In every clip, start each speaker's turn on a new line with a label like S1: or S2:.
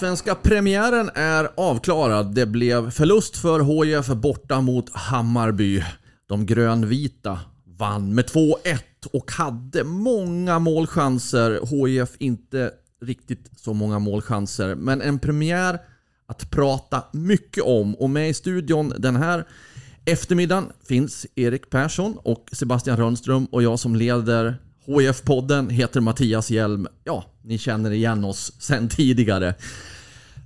S1: Allsvenska premiären är avklarad. Det blev förlust för HIF borta mot Hammarby. De grönvita vann med 2-1 och hade många målchanser. HIF inte riktigt så många målchanser, men en premiär att prata mycket om. Och med i studion den här eftermiddagen finns Erik Persson och Sebastian Rönnström och jag som leder HIF-podden heter Mattias Hjelm. Ja, ni känner igen oss sen tidigare.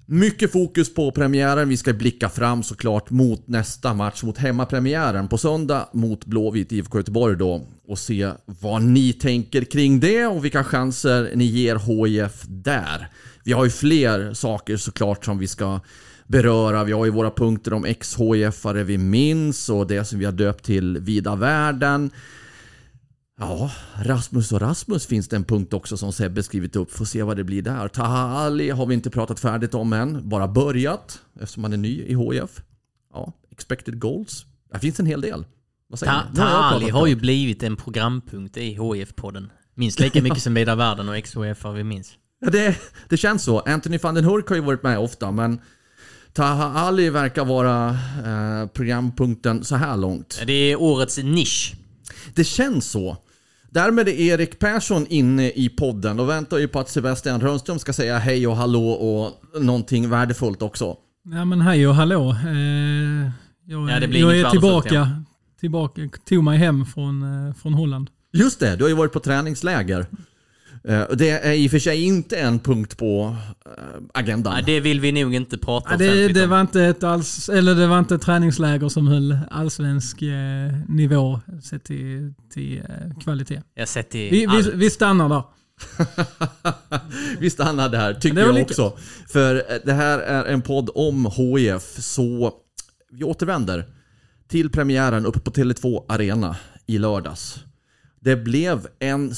S1: Mycket fokus på premiären. Vi ska blicka fram såklart mot nästa match, mot hemmapremiären på söndag mot Blåvitt IFK Göteborg då. Och se vad ni tänker kring det och vilka chanser ni ger HIF där. Vi har ju fler saker såklart som vi ska beröra. Vi har ju våra punkter om ex-HIF-are vi minns och det som vi har döpt till Vida Världen. Ja, Rasmus och Rasmus finns det en punkt också som Sebbe skrivit upp. Får se vad det blir där. Taha Ali har vi inte pratat färdigt om än. Bara börjat eftersom han är ny i HIF. Ja, expected goals. Det finns en hel del. Vad säger
S2: Ta-
S1: ni? Nu har
S2: har ju blivit en programpunkt i HIF-podden. Minst lika mycket som Vida Världen och ex-HIF vi minns.
S1: Ja, det, det känns så. Anthony van den Hurk har ju varit med ofta, men Taha Ali verkar vara eh, programpunkten så här långt.
S2: Det är årets nisch.
S1: Det känns så. Därmed är Erik Persson inne i podden och väntar ju på att Sebastian Rönnström ska säga hej och hallå och någonting värdefullt också.
S3: Ja men hej och hallå. Eh, jag,
S2: Ja, det blir
S3: jag är tillbaka, tillbaka, tog mig hem från, eh, från Holland.
S1: Just det, du har ju varit på träningsläger. Eh, Det är i och för sig inte en punkt på eh, agendan.
S2: Nej, det vill vi nog inte prata
S3: Ja, det,
S2: offentligt
S3: det,
S2: om.
S3: var inte ett alls, eller det var inte ett träningsläger som höll allsvensk eh, nivå sett till, till eh, kvalitet.
S2: Jag sett i
S3: Vi, vi, vi stannar där.
S1: Vi stannar där, tycker jag
S3: lyckat.
S1: också. För det här är en podd om HIF, så vi återvänder till premiären uppe på Tele2 Arena i lördags. Det blev en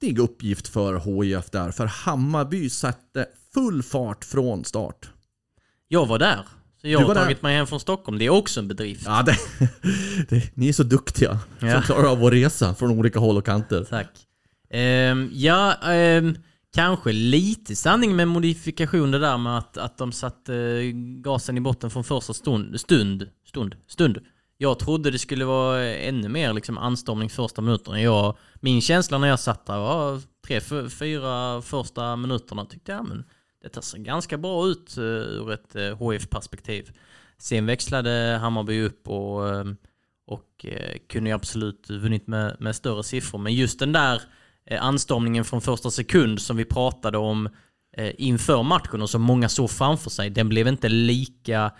S1: svettig uppgift för HIF där, för Hammarby satte full fart från start.
S2: Jag var där. Så jag har
S1: var där.
S2: tagit mig hem från Stockholm. Det är också en bedrift.
S1: Ja, det, det, ni är så duktiga som
S2: Ja.
S1: klarar av att resa från olika håll och kanter.
S2: Tack. Ehm, ja, ehm, kanske lite sanning med modifikation det där med att, att de satte gasen i botten från första stund, stund, stund, stund. Jag trodde det skulle vara ännu mer liksom anstormning första minuterna. Jag, min känsla när jag satt där var tre, fyra första minuterna tyckte jag, men det ser ganska bra ut eh, ur ett eh, HF-perspektiv. Sen växlade Hammarby upp och, eh, och kunde absolut vunnit med, med större siffror. Men just den där anstormningen från första sekund som vi pratade om inför matchen och som många såg framför sig, den blev inte lika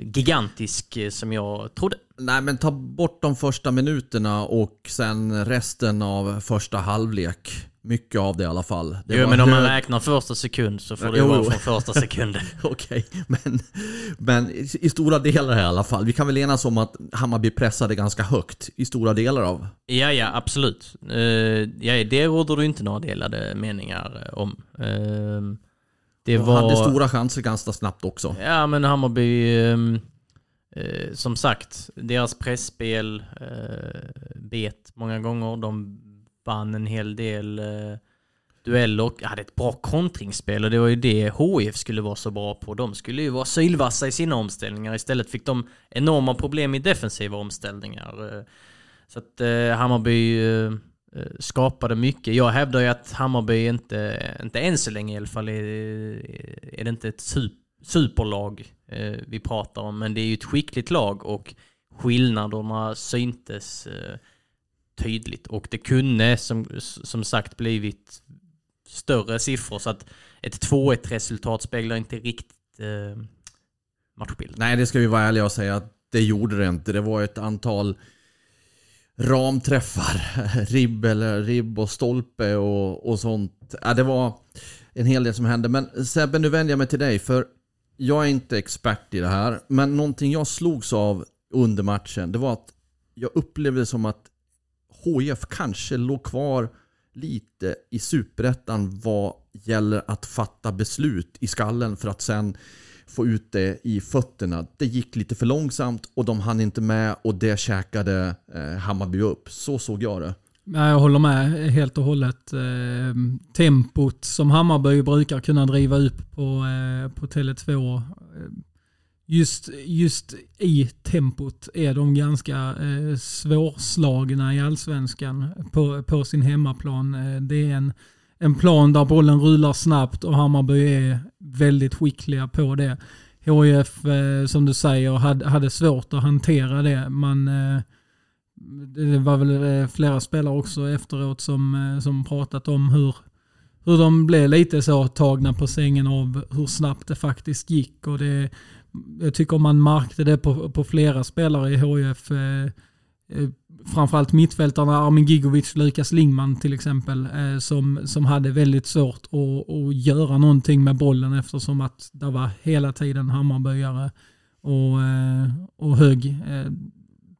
S2: gigantisk eh, som jag trodde.
S1: Nej, men ta bort de första minuterna och sen resten av första halvlek. Mycket av det i alla fall. Det
S2: jo, men om man räknar första sekund så får det
S1: Jo,
S2: vara från första sekunden.
S1: Okej, men, men i stora delar i alla fall. Vi kan väl enas om att Hammarby pressade ganska högt i stora delar av.
S2: Ja, ja, absolut. Uh, ja, det råder det inte några delade meningar eh, om. Uh, det var...
S1: hade stora chanser ganska snabbt också.
S2: Ja, men Hammarby, ehm, eh, som sagt, deras pressspel eh, bet många gånger. De vann en hel del eh, dueller och hade ett bra kontringsspel och det var ju det HIF skulle vara så bra på. De skulle ju vara sylvassa i sina omställningar. Istället fick de enorma problem i defensiva omställningar. Eh, Så att eh, Hammarby eh, Eh, skapade mycket. Jag hävdar ju att Hammarby inte, inte än så länge i alla fall, är, är det inte ett superlag eh, vi pratar om. Men det är ju ett skickligt lag och skillnaderna syntes eh, tydligt. Och det kunde som, som sagt blivit större siffror. Så att ett 2-1 resultat speglar inte riktigt eh, matchbilden.
S1: Nej, det ska vi vara ärliga och säga att det gjorde det inte. Det var ett antal ramträffar, ribb eller ribb och stolpe och, och sånt. Ja, det var en hel del som hände. Men Sebbe, nu vänder jag mig till dig för jag är inte expert i det här. Men någonting jag slogs av under matchen, det var att jag upplevde som att HIF kanske låg kvar lite i superettan vad gäller att fatta beslut i skallen för att sen få ut det i fötterna. Det gick lite för långsamt och de hann inte med och det käkade eh, Hammarby upp. Så såg jag det.
S3: Jag håller med helt och hållet. Eh, tempot som Hammarby brukar kunna driva upp på, eh, på Tele2. Eh, just, just i tempot är de ganska svårslagna i allsvenskan på, på sin hemmaplan. Det är en, en plan där bollen rullar snabbt och Hammarby är väldigt skickliga på det. HIF, eh, som du säger, hade, hade svårt att hantera det. Man, eh, det var väl eh, flera spelare också efteråt som, eh, som pratat om hur, hur de blev lite så tagna på sängen av hur snabbt det faktiskt gick. Och det, jag tycker man märkte det på, på flera spelare i HIF. Eh, framförallt mittfältarna Armin Gigovic, Lukas Lingman till exempel, eh, som, som hade väldigt svårt att, att göra någonting med bollen eftersom att det var hela tiden Hammarbyare och, eh, och hög. Eh,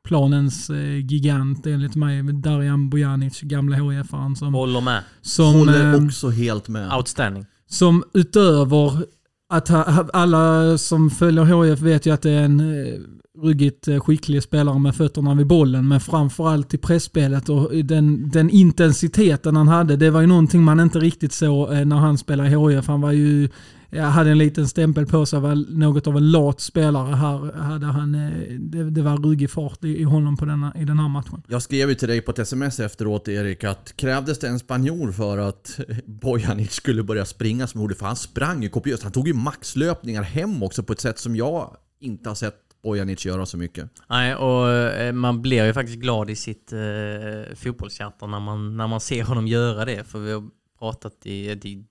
S3: planens eh, gigant enligt mig, Darijan Bojanic, gamla HIF-aren som,
S2: Håller med.
S3: som,
S1: Håller
S3: eh,
S1: också helt med.
S2: Outstanding.
S3: som utöver att ha, alla som följer HIF vet ju att det är en eh, ruggigt eh, skicklig spelare med fötterna vid bollen, men framförallt i pressspelet och den, den intensiteten han hade, det var ju någonting man inte riktigt såg eh, när han spelade i HIF. Han var ju, ja, hade en liten stämpel på sig, var något av en lat spelare. Här hade han, eh, det, det var ruggig fart i, i honom på denna, i den här matchen.
S1: Jag skrev ju till dig på ett sms efteråt Erik att krävdes det en spanjor för att Bojanic skulle börja springa som gjorde? För han sprang ju kopiöst. Han tog ju maxlöpningar hem också på ett sätt som jag inte har sett Bojanic göra så mycket.
S2: Nej, och eh, man blir ju faktiskt glad i sitt eh, fotbollshjärta när man, när man ser honom göra det. För vi har pratat i, i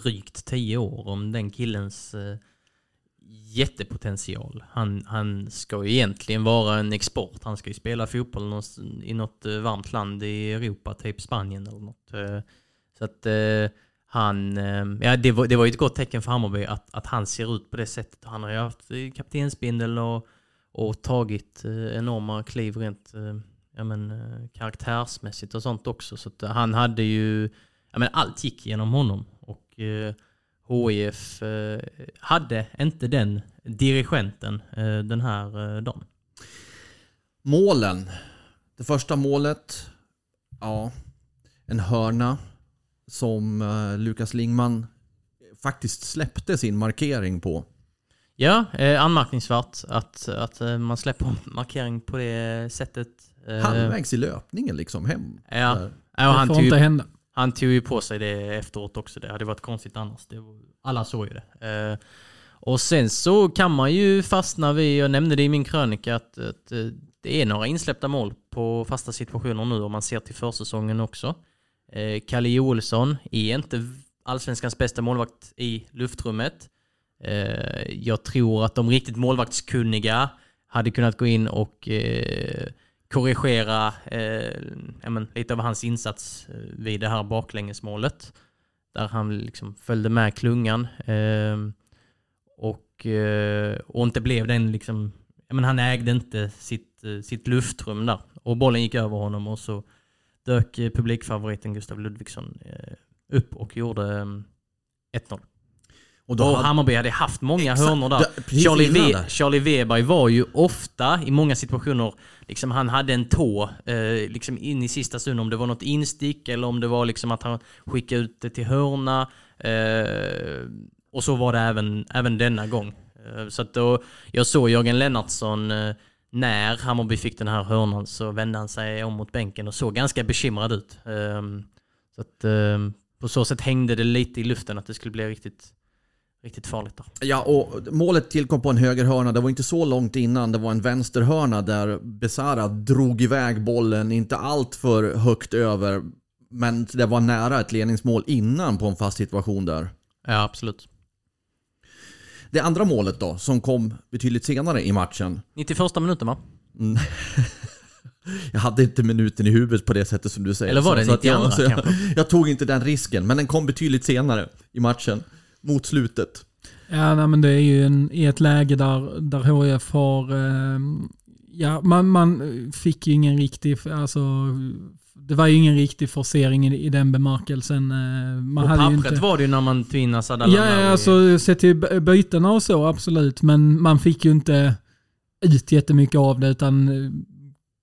S2: drygt tio år om den killens eh, jättepotential. Han, han ska ju egentligen vara en export. Han ska ju spela fotboll i något eh, varmt land i Europa, typ Spanien eller något. Eh, så att eh, han, eh, ja det var, det var ju ett gott tecken för Hammarby att, att han ser ut på det sättet. Han har ju haft eh, kaptensbindel och, och tagit eh, enorma kliv rent eh, ja, men, eh, karaktärsmässigt och sånt också. Så att han hade ju, ja men allt gick genom honom. Och eh, HIF eh, hade inte den dirigenten eh, den här dagen.
S1: Målen. Det första målet, ja, en hörna som Lukas Lingman faktiskt släppte sin markering på.
S2: Ja, eh, anmärkningsvärt att, att man släpper markering på det sättet.
S1: Halvvägs i löpningen liksom hem.
S2: Ja. Ja, han,
S3: får
S2: tog
S3: inte
S2: ju,
S3: hända
S2: han tog ju på sig det efteråt också. Det hade varit konstigt annars. Det var, alla såg ju det. Eh, och sen så kan man ju fastna vid, jag nämnde det i min krönika, att, att eh, det är några insläppta mål på fasta situationer nu om man ser till försäsongen också. Eh, Kalle Joelsson är inte allsvenskans bästa målvakt i luftrummet. Eh, jag tror att de riktigt målvaktskunniga hade kunnat gå in och eh, korrigera eh, men, lite av hans insats eh, vid det här baklängesmålet. Där han liksom följde med klungan. Eh, och, eh, och inte blev den liksom... Men han ägde inte sitt, eh, sitt luftrum där. Och bollen gick över honom och så dök eh, publikfavoriten Gustav Ludvigsson eh, upp och gjorde eh, 1-0.
S1: Och då
S2: Och Hammarby hade haft många
S1: Exakt.
S2: hörnor där.
S1: Precis
S2: Charlie, v,
S1: där.
S2: Charlie Weber var ju ofta i många situationer, liksom han hade en tå eh, liksom in i sista stund om det var något instick eller om det var liksom att han skickade ut det till hörna. Eh, och så var det även, även denna gång. Eh, så att då, jag såg Jörgen Lennartsson eh, när Hammarby fick den här hörnan så vände han sig om mot bänken och såg ganska bekymrad ut. Eh, så att eh, på så sätt hängde det lite i luften att det skulle bli riktigt, riktigt farligt där.
S1: Ja, och målet tillkom på en högerhörna. Det var inte så långt innan. Det var en vänsterhörna där Besara drog iväg bollen, inte allt för högt över. Men det var nära ett ledningsmål innan på en fast situation där.
S2: Ja, absolut.
S1: Det andra målet då, som kom betydligt senare i matchen.
S2: 91 minuten va?
S1: Jag hade inte minuten i huvudet på det sättet som du säger.
S2: Eller var det
S1: Så att jag,
S2: 92
S1: så jag,
S2: kanske?
S1: jag tog inte den risken, men den kom betydligt senare i matchen. Mot slutet.
S3: Ja, nej, men det är ju en, i ett läge där, där HF har... Eh, ja, man, man fick ju ingen riktig... Alltså, det var ju ingen riktig forcering i, i den bemärkelsen. Eh, Man
S2: På
S3: hade ju
S2: pappret
S3: inte,
S2: var det ju när man tvinnar Asad
S3: Ja, ja, alltså sett till by- bytena och så, absolut. Men man fick ju inte ut jättemycket av det, utan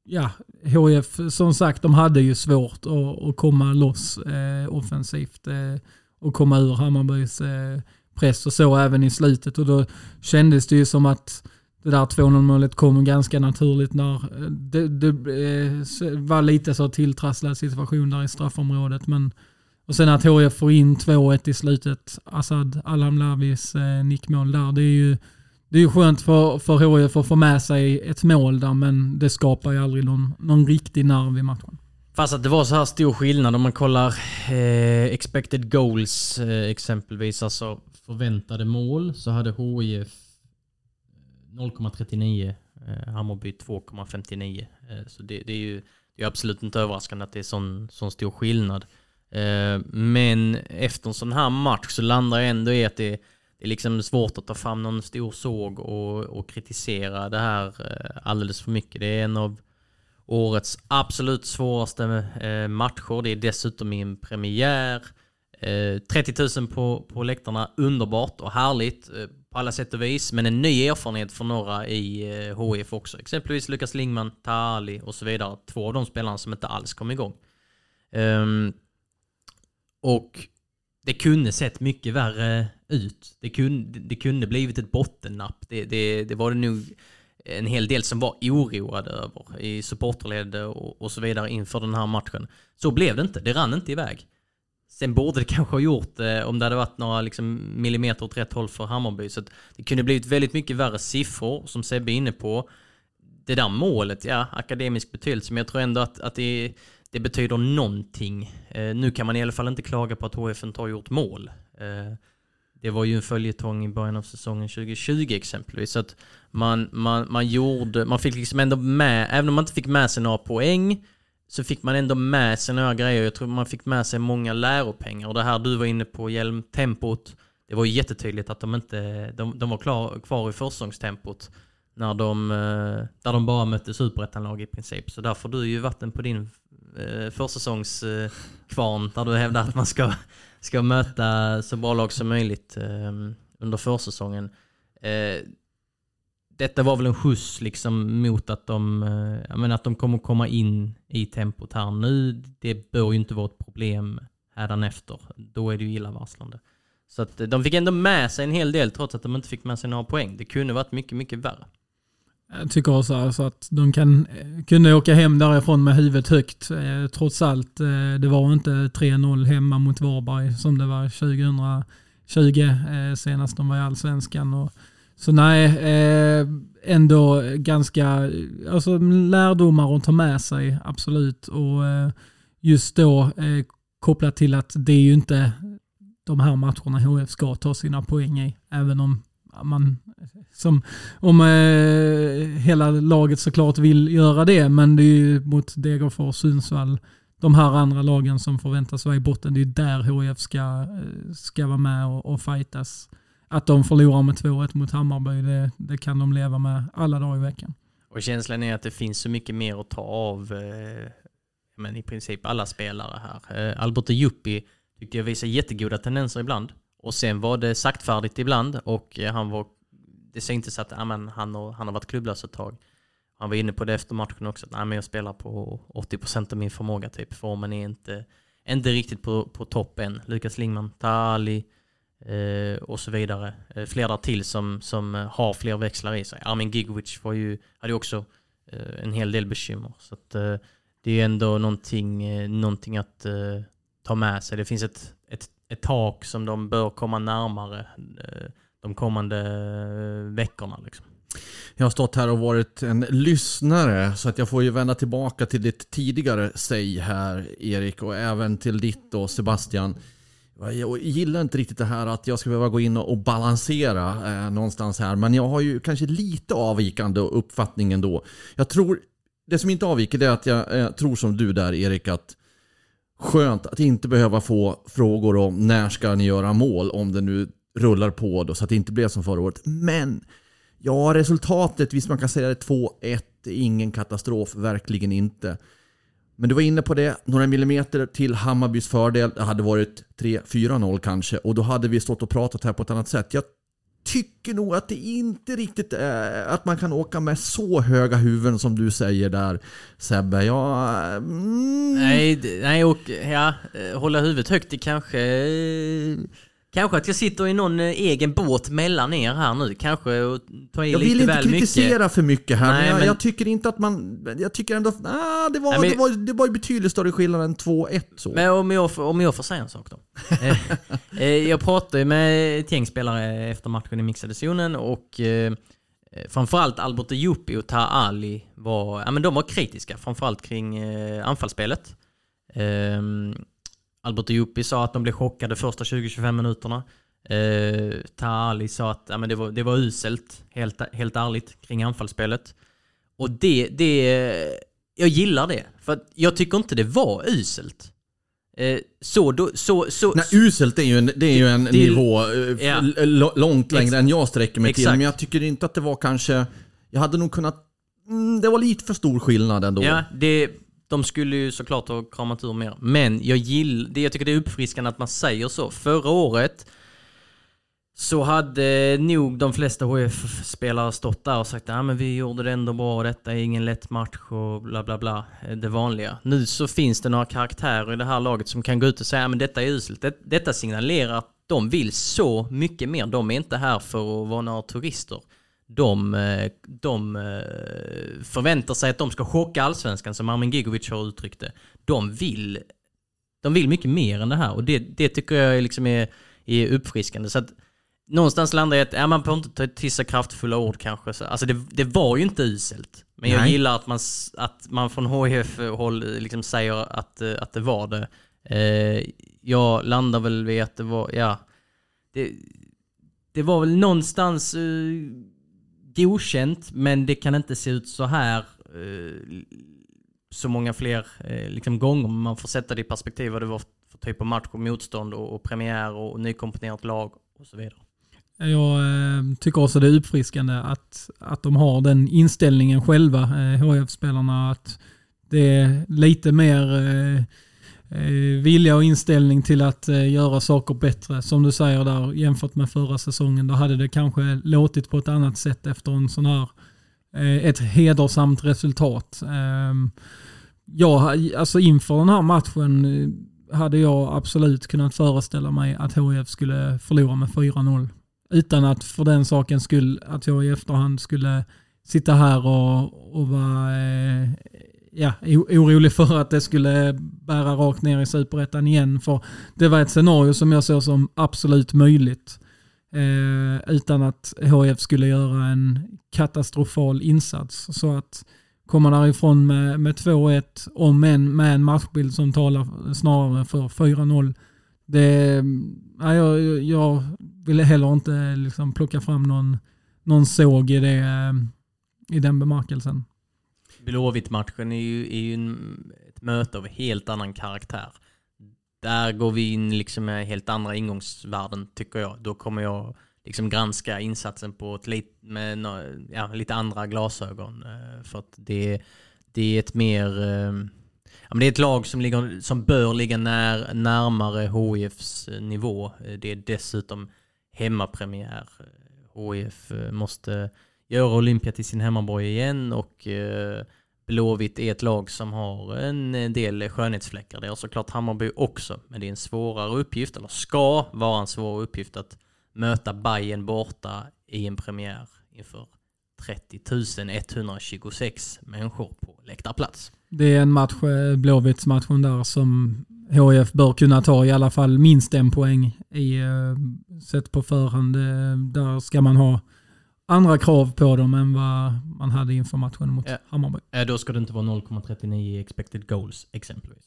S3: ja, HF, som sagt, de hade ju svårt att, att komma loss eh, offensivt eh, och komma ur Hammarbys eh, press och så även i slutet. Och då kändes det ju som att det där 2-0 målet kom ganska naturligt när eh, det, det eh, var lite så tilltrasslad situation där i straffområdet. Men och sen att HIF får in 2-1 i slutet, Assad Alhamlavis eh, nickmål där, det är ju det är ju skönt för, för HIF att få med sig ett mål där, men det skapar ju aldrig någon, någon riktig nerv i matchen.
S2: Fast att det var så här stor skillnad om man kollar eh, expected goals eh, exempelvis, alltså förväntade mål, så hade HIF 0,39, eh, eh, Hammarby 2,59. Eh, så det, det är ju det är absolut inte överraskande att det är sån, sån stor skillnad. Eh, men efter en sån här match så landar jag ändå i att det, det är liksom svårt att ta fram någon stor såg och, och kritisera det här alldeles för mycket. Det är en av årets absolut svåraste eh, matcher. Det är dessutom i en premiär. Eh, 30 000 på, på läktarna, underbart och härligt eh, på alla sätt och vis. Men en ny erfarenhet för några i HIF också. Exempelvis Lukas Lingman, Tali och så vidare. Två av de spelarna som inte alls kom igång. Ehm, och det kunde sett mycket värre ut. Det kunde, det kunde blivit ett bottennapp. Det, det, det var det nog en hel del som var oroade över i supporterled och, och så vidare inför den här matchen. Så blev det inte. Det rann inte iväg. Sen borde det kanske ha gjort det om det hade varit några liksom, millimeter åt rätt håll för Hammarby. Så att det kunde blivit väldigt mycket värre siffror, som Sebbe är inne på. Det där målet, ja, akademisk betydelse, men jag tror ändå att, att det, det betyder någonting. Eh, nu kan man i alla fall inte klaga på att HF inte har gjort mål. Eh, det var ju en följetong i början av säsongen 2020 exempelvis. Så att man, man, man gjorde, man fick liksom ändå med, även om man inte fick med sig några poäng, så fick man ändå med sig några grejer. Jag tror man fick med sig många läropengar. Och det här du var inne på, hjälmtempot, det var ju jättetydligt att de inte, de, de var klar, kvar i försäsongstempot. När de, eh, där de bara mötte superettanlag i princip. Så där får du ju vatten på din eh, försäsongskvarn eh, där du hävdar att man ska, ska möta så bra lag som möjligt eh, under försäsongen. Eh, detta var väl en skjuts liksom mot att de, eh, menar att de kommer komma in i tempot här nu. Det bör ju inte vara ett problem hädanefter. Då är det ju illavarslande. Så att de fick ändå med sig en hel del trots att de inte fick med sig några poäng. Det kunde varit mycket, mycket värre.
S3: Eh, jag tycker också alltså att de kan, eh, kunde åka hem därifrån med huvudet högt. Eh, trots allt, eh, det var inte 3-0 hemma mot Varberg som det var 2020 eh, senast de var i Allsvenskan. Och, så nej, eh, ändå ganska alltså, lärdomar att ta med sig, absolut. Och just då kopplat till att det är ju inte de här matcherna HF ska ta sina poäng i, även om man som om eh, hela laget såklart vill göra det, men det är ju mot Degerfors, Sundsvall, de här andra lagen som förväntas vara i botten, det är där HF ska, eh, ska vara med och, och fightas. Att de förlorar med 2-1 mot Hammarby, det, det kan de leva med alla dagar i veckan.
S2: Och känslan är att det finns så mycket mer att ta av eh, men i princip alla spelare här. Eh, och Juppi tyckte jag visade jättegoda tendenser ibland. Och sen var det saktfärdigt ibland och eh, han var det syntes att ja, men han, har, han har varit klubblös ett tag. Han var inne på det efter matchen också, att nej, men jag spelar på 80% av min förmåga typ. Formen är inte, inte riktigt på, på topp än. Lukas Lingman, Tali eh, och så vidare. Eh, fler där till som, som eh, har fler växlar i sig. Armin Gigovic var ju, hade ju också eh, en hel del bekymmer. Så att, eh, det är ändå någonting, eh, någonting att eh, ta med sig. Det finns ett, ett, ett tak som de bör komma närmare eh, de kommande eh, veckorna. Liksom.
S1: Jag har stått här och varit en lyssnare så att jag får ju vända tillbaka till ditt tidigare säg här Erik och även till ditt och Sebastian. Jag gillar inte riktigt det här att jag ska behöva gå in och balansera eh, någonstans här men jag har ju kanske lite avvikande uppfattning ändå. Jag tror, det som inte avviker det är att jag eh, tror som du där Erik att skönt att inte behöva få frågor om när ska ni göra mål om det nu rullar på då så att det inte blev som förra året. Men ja, resultatet, visst man kan säga det 2-1, ingen katastrof, verkligen inte. Men du var inne på det, några millimeter till Hammarbys fördel. Det hade varit 3-4-0 kanske och då hade vi stått och pratat här på ett annat sätt. Jag tycker nog att det inte riktigt är att man kan åka med så höga huvuden som du säger där Sebbe. Ja,
S2: mm. Nej, nej och ja, eh, hålla huvudet högt det kanske eh, Kanske att jag sitter i någon eh, egen båt mellan er här nu. Kanske och ta i
S1: jag
S2: lite väl mycket.
S1: Jag vill inte kritisera för mycket här, Nej, men, jag, jag, tycker inte att man... Jag tycker ändå... Ah, det, var, Nej, men, det, var, det var ju betydligt större skillnad än 2-1 så.
S2: Men om jag, om jag får säga en sak då. Eh, eh, jag pratade med ett gäng spelare efter matchen i mixade zonen och eh, framförallt Albert Juppie och Ta Ali var, ja, men de var kritiska, framförallt kring eh, anfallsspelet. Um, Albert Juppi sa att de blev chockade första 20-25 minuterna. Eh, Taali sa att ja, men det, var, det var uselt, helt, helt ärligt, kring anfallsspelet. Och det, det... Jag gillar det. För jag tycker inte det var uselt. Eh, så, då, så, så,
S1: Nej, uselt är ju en, det är ju en det, nivå eh, ja. långt längre än jag sträcker mig Exakt. till. Men jag tycker inte att det var kanske... Jag hade nog kunnat... Mm, det var lite för stor skillnad ändå.
S2: Ja, det, de skulle ju såklart ha kramat ur mer. Men jag gillar, det, jag tycker det är uppfriskande att man säger så. Förra året så hade nog de flesta HF-spelare stått där och sagt att ah, vi gjorde det ändå bra, och detta är ingen lätt match och bla bla bla, det vanliga. Nu så finns det några karaktärer i det här laget som kan gå ut och säga att ah, detta är uselt. Det, detta signalerar att de vill så mycket mer. De är inte här för att vara några turister de, eh, de eh, förväntar sig att de ska chocka allsvenskan som Armin Gigovic har uttryckt det. De vill, de vill mycket mer än det här och det, det tycker jag liksom är, är uppfriskande. Så att någonstans landar jag i att ja, man behöver inte ta till sig kraftfulla ord kanske. Så, alltså det, det var ju inte uselt. Men jag gillar att man, att man från HIF-håll liksom säger att, att det var det. Eh, jag landar väl vid att det var, ja, det, det var väl någonstans godkänt, men det kan inte se ut så här eh, så många fler eh, liksom gånger. Man får sätta det i perspektiv vad det var för typ av match och motstånd och, och premiär och, och nykomponerat lag och så vidare.
S3: Jag eh, tycker också det är uppfriskande att, att de har den inställningen själva, eh, HF-spelarna, att det är lite mer Eh, Eh, vilja och inställning till att eh, göra saker bättre. Som du säger där jämfört med förra säsongen. Då hade det kanske låtit på ett annat sätt efter en sån här eh, ett hedersamt resultat. Ehm, ja, alltså inför den här matchen hade jag absolut kunnat föreställa mig att HIF skulle förlora med 4-0. Utan att för den saken skull att jag i efterhand skulle sitta här och, och vara ja, orolig för att det skulle bära rakt ner i superettan igen. För det var ett scenario som jag såg som absolut möjligt. Eh, utan att HF skulle göra en katastrofal insats. Så att komma därifrån med, med 2-1, om än med en matchbild som talar snarare för 4-0. Det, ja, jag, jag ville heller inte liksom plocka fram någon, någon såg i, det, eh, i den bemärkelsen.
S2: Blåvitt-matchen är ju, är ju en, ett möte av helt annan karaktär. Där går vi in liksom med helt andra ingångsvärden tycker jag. Då kommer jag liksom granska insatsen på ett lit, med ja, lite andra glasögon. Eh, för att det, det är ett mer... Ehm, ja, men det är ett lag som, ligger, som bör ligga när, närmare HIFs eh, nivå. Eh, det är dessutom hemmapremiär. HIF måste göra Olympia till sin hemmaborg igen och eh, Blåvitt är ett lag som har en eh, del skönhetsfläckar. Det har såklart Hammarby också, men det är en svårare uppgift, eller ska vara en svår uppgift att möta Bayern borta i en premiär inför 30 126 människor på läktarplats.
S3: Det är en match, eh, Blåvittsmatchen där, som HIF bör kunna ta i alla fall minst en poäng i, eh, sett på förhand. Där ska man ha andra krav på dem än vad man hade inför matchen mot
S2: Ja.
S3: Hammarby.
S2: Då ska det inte vara 0,39 i expected goals exempelvis.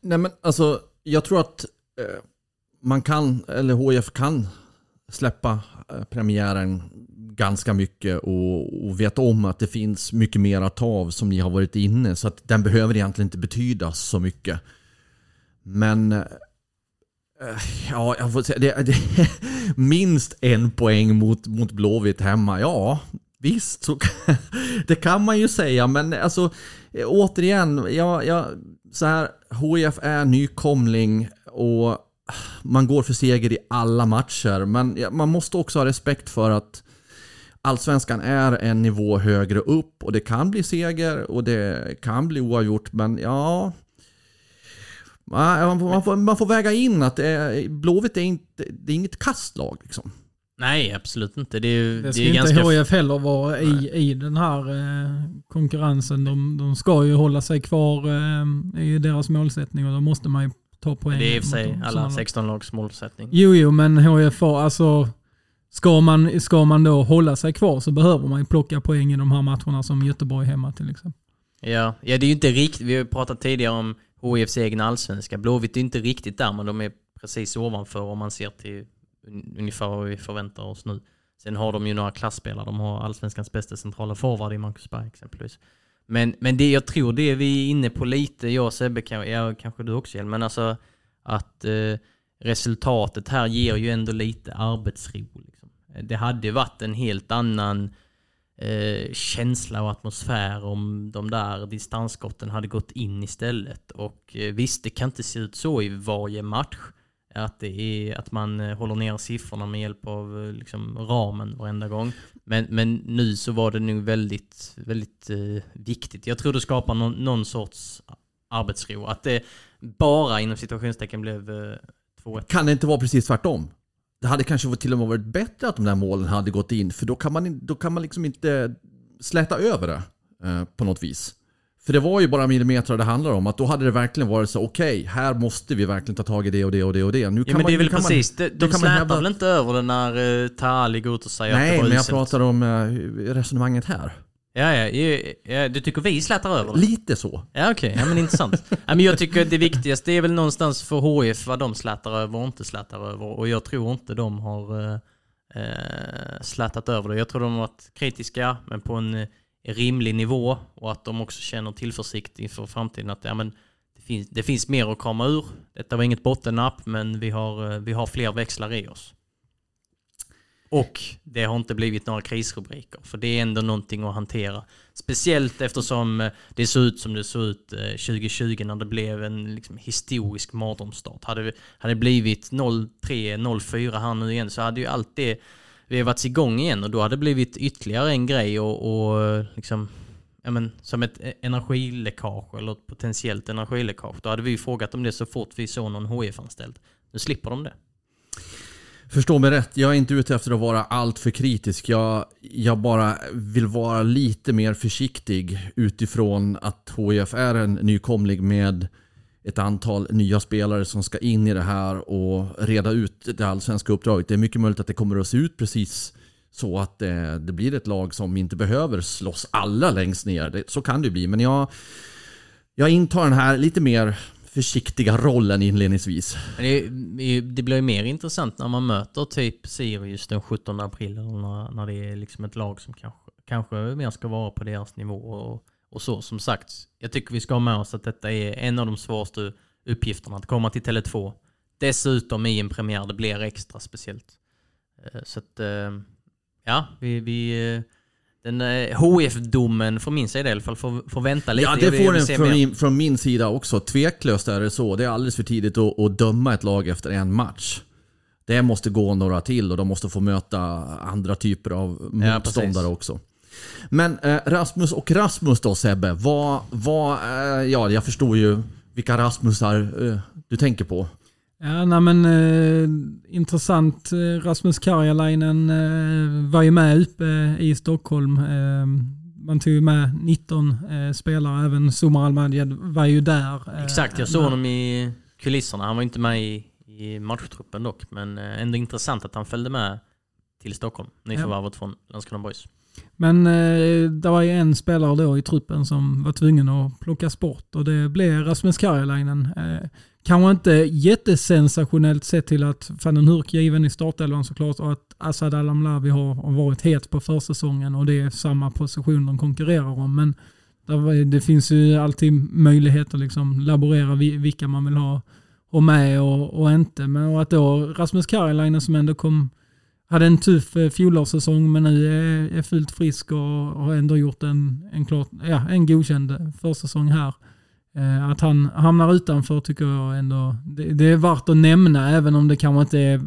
S1: Nej men alltså, jag tror att eh, man kan, eller HIF kan släppa eh, premiären ganska mycket och, och veta om att det finns mycket mer att ta av som ni har varit inne. Så att den behöver egentligen inte betyda så mycket. Men eh, ja, jag får säga, det, det, minst en poäng mot, mot Blåvitt hemma. Ja, visst, så, det kan man ju säga. Men alltså, eh, återigen, jag, jag, så här, HIF är nykomling och ah, man går för seger i alla matcher. Men man måste också ha respekt för att Allsvenskan är en nivå högre upp och det kan bli seger och det kan bli oavgjort. Men ja, man får, man får, man får väga in att det är, Blåvitt är, inte, det är inget kastlag. Liksom.
S2: Nej, absolut inte. Det är, ju-
S3: Det
S2: det
S3: ska
S2: är
S3: inte
S2: ganska...
S3: HIF heller vara i, i den här eh, konkurrensen. De, de ska ju hålla sig kvar eh, i deras målsättning och då måste man ju ta poäng.
S2: Det är i och för sig alla
S3: Sådana-
S2: 16 lags målsättning.
S3: Jo, jo, men HIF har, alltså ska man, ska man då hålla sig kvar så behöver man ju plocka poäng i de här matcherna som Göteborg hemma till exempel.
S2: Ja, ja det är ju inte riktigt, vi har ju pratat tidigare om HIFs egna allsvenska. Blåvitt är inte riktigt där, men de är precis ovanför om man ser till ungefär vad vi förväntar oss nu. Sen har de ju några klassspelare. De har allsvenskans bästa centrala forward i Marcus Berg exempelvis. Men, men det jag tror det är vi är inne på lite, jag och Sebbe, kan- ja, kanske du också Hjelm, men alltså att eh, resultatet här ger ju ändå lite arbetsro. Liksom. Det hade varit en helt annan eh, känsla och atmosfär om de där distansskotten hade gått in istället. Och eh, visst, det kan inte se ut så i varje match. Att, det är, att man eh, håller ner siffrorna med hjälp av eh, liksom, ramen varenda gång. Men, men nu så var det nog väldigt, väldigt eh, viktigt. Jag tror det skapar någon, någon sorts arbetsro. Att det bara inom situationstecken blev eh, 2-1.
S1: Kan det inte vara precis tvärtom? Det hade kanske till och med varit bättre att de där målen hade gått in för då kan man, då kan man liksom inte släta över det eh, på något vis. För det var ju bara millimeter det handlar om. Att då hade det verkligen varit så okej, här måste vi verkligen ta tag i det och det och det och det. Nu
S2: Ja
S1: kan
S2: men
S1: man,
S2: det är väl precis, de,
S1: nu
S2: de
S1: man
S2: slätar
S1: hävda-
S2: väl inte över det när uh, Tali går ut och säger att det
S1: Nej,
S2: var
S1: men jag pratar om eh, resonemanget här.
S2: Ja, ja, ja, du tycker vi slätar över det?
S1: Lite så.
S2: Ja okej, ja, men intressant. ja, men jag tycker det viktigaste är väl någonstans för HF vad de slätar över och inte slätar över. Och jag tror inte de har eh, eh, slätat över det. Jag tror de har varit kritiska, men på en eh, rimlig nivå. Och att de också känner tillförsikt inför framtiden. Att ja, men det, finns, det finns mer att krama ur. Detta var inget bottennapp, men vi har, eh, vi har fler växlar i oss. Och det har inte blivit några krisrubriker, för det är ändå någonting att hantera. Speciellt eftersom eh, det såg ut som det såg ut eh, 2020 när det blev en liksom, historisk mardrömsstart. Hade, hade det blivit 0-3, 0-4 här nu igen så hade ju allt det vevats igång igen och då hade det blivit ytterligare en grej och, och liksom men, som ett eh, energiläckage eller ett potentiellt energiläckage. Då hade vi ju frågat om det så fort vi såg någon HF-anställd. Nu slipper de det.
S1: Förstå mig rätt, jag är inte ute efter att vara alltför kritisk. Jag, jag bara vill vara lite mer försiktig utifrån att HIF är en nykomling med ett antal nya spelare som ska in i det här och reda ut det allsvenska uppdraget. Det är mycket möjligt att det kommer att se ut precis så att det, det blir ett lag som inte behöver slåss alla längst ner. Det, så kan det ju bli, men jag, jag intar den här lite mer försiktiga rollen inledningsvis.
S2: Det, det blir ju mer intressant när man möter typ Sirius den 17 april. När, när det är liksom ett lag som kanske, kanske mer ska vara på deras nivå. Och, och så som sagt, jag tycker vi ska ha med oss att detta är en av de svåraste uppgifterna. Att komma till Tele2. Dessutom i en premiär, det blir extra speciellt. Eh, så att, eh, ja, vi... vi eh, den eh, HF-domen från min sida i alla fall får, får vänta lite.
S1: Ja, det får den från min, från min sida också. Tveklöst är det så. Det är alldeles för tidigt att, att döma ett lag efter en match. Det måste gå några till och de måste få möta andra typer av
S2: Ja,
S1: motståndare
S2: precis.
S1: också. Men eh, Rasmus och Rasmus då Sebbe. Vad, vad, eh, ja, jag förstår ju vilka Rasmusar eh, du tänker på.
S3: Ja, nej men eh, intressant. Eh, Rasmus Karjalainen eh, var ju med uppe i Stockholm. Eh, man tog ju med 19 eh, spelare, även Somar Almadjed var ju där.
S2: Exakt, jag såg honom i kulisserna. Han var inte med i, i matchtruppen dock, men ändå intressant att han följde med till Stockholm. Nyförvärvet från Landskrona Boys.
S3: Men eh, det var ju en spelare då i truppen som var tvungen att plockas bort och det blev Rasmus Karjalainen. Eh, kanske inte jättesensationellt sett till att van den Hurk given i startelvan såklart och att Asad Alamlavi har, varit het på försäsongen och det är samma position de konkurrerar om. Men det finns ju alltid möjlighet att liksom laborera vilka man vill ha, och med och, och inte. Men att då Rasmus Karjalainen som ändå kom hade en tuff eh, fjolårssäsong men nu är, är fullt frisk och har ändå gjort en, en, klart, ja, en godkänd försäsong här. Eh, att han hamnar utanför tycker jag ändå, det, det, är värt att nämna även om det kanske inte är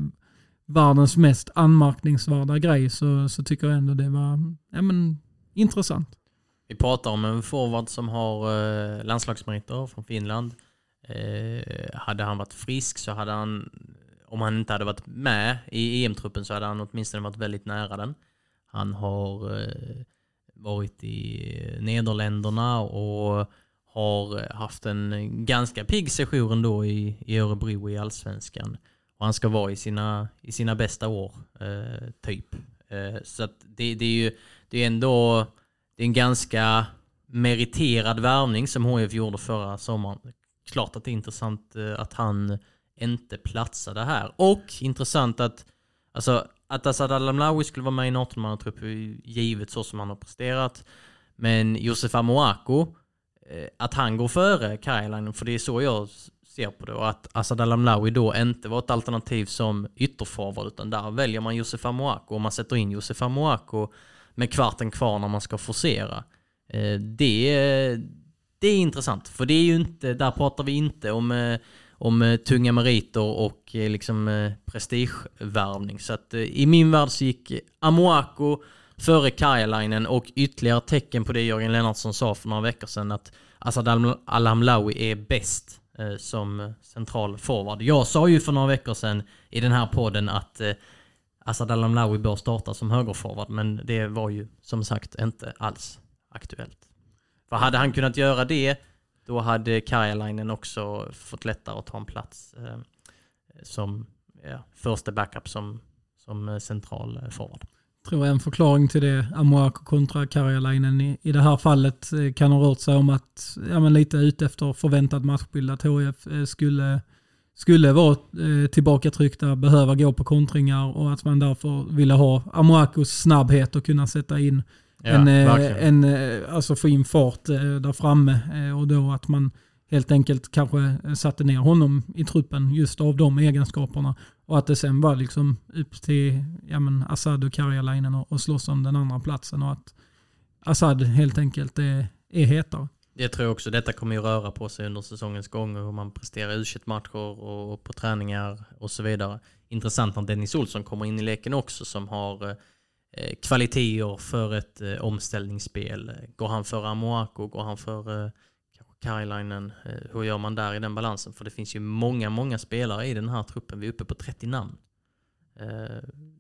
S3: världens mest anmärkningsvärda grej så, så tycker jag ändå det var ja, men, intressant.
S2: Vi pratar om en forward som har eh, landslagsmeriter från Finland. Eh, hade han varit frisk så hade han om han inte hade varit med i EM-truppen så hade han åtminstone varit väldigt nära den. Han har eh, varit i eh, Nederländerna och har eh, haft en ganska pigg session ändå i, i Örebro i Allsvenskan. Och han ska vara i sina, i sina bästa år, eh, typ. Eh, så att det, det är ju det är ändå det är en ganska meriterad värvning som HF gjorde förra sommaren. Klart att det är intressant att han inte platsade här. Och intressant att, alltså, att Asad Alamlawi skulle vara med i en 18-mannatrupp är givet så som han har presterat. Men Josef Amoako, eh, att han går före Kajlainen, för det är så jag ser på det. Och att Asad Alamlawi då inte var ett alternativ som ytterforward, utan där väljer man Josef Amoako och man sätter in Josef Amoako med kvarten kvar när man ska forcera. Eh, det, det är intressant, för det är ju inte, där pratar vi inte om eh, om eh, tunga meriter och eh, liksom eh, prestigevärvning. Så att i min värld så gick Amoako före Kajalainen och ytterligare tecken på det Jörgen Lennartsson sa för några veckor sedan att Asad Al-Hamlawi är bäst som central forward. Jag sa ju för några veckor sedan i den här podden att Asad Al-Hamlawi bör starta som högerforward men det var ju som sagt inte alls aktuellt. För hade han kunnat göra det då hade Karjalainen också fått lättare att ta en plats eh, som ja, första backup som, som eh, central eh, forward.
S3: Jag tror en förklaring till det, Amoako kontra Karjalainen i, i det här fallet eh, kan ha rört sig om att, ja men lite ute efter förväntad matchbild, att HF skulle, skulle vara eh, tillbakatryckta, behöva gå på kontringar och att man därför ville ha Amoakos snabbhet och kunna sätta in Ja, en, eh, en, eh, alltså få in fart eh, där framme och då att man helt enkelt kanske satte ner honom i truppen just av de egenskaperna. Och att det sen var liksom upp till ja, men Assad och Karjalainen och, och slåss om den andra platsen och att Assad helt enkelt är, är hetare.
S2: Jag tror också detta kommer ju röra på sig under säsongens gång hur man presterar i matcher och på träningar och så vidare. Intressant när Dennis Olsson kommer in i leken också som har Eh, Eh, kvaliteter för ett eh, omställningsspel. Går han för Amoako? Går han för eh, Eh, hur gör man där i den balansen? För det finns ju många, många spelare i den här truppen. Vi är uppe på 30 namn. Eh,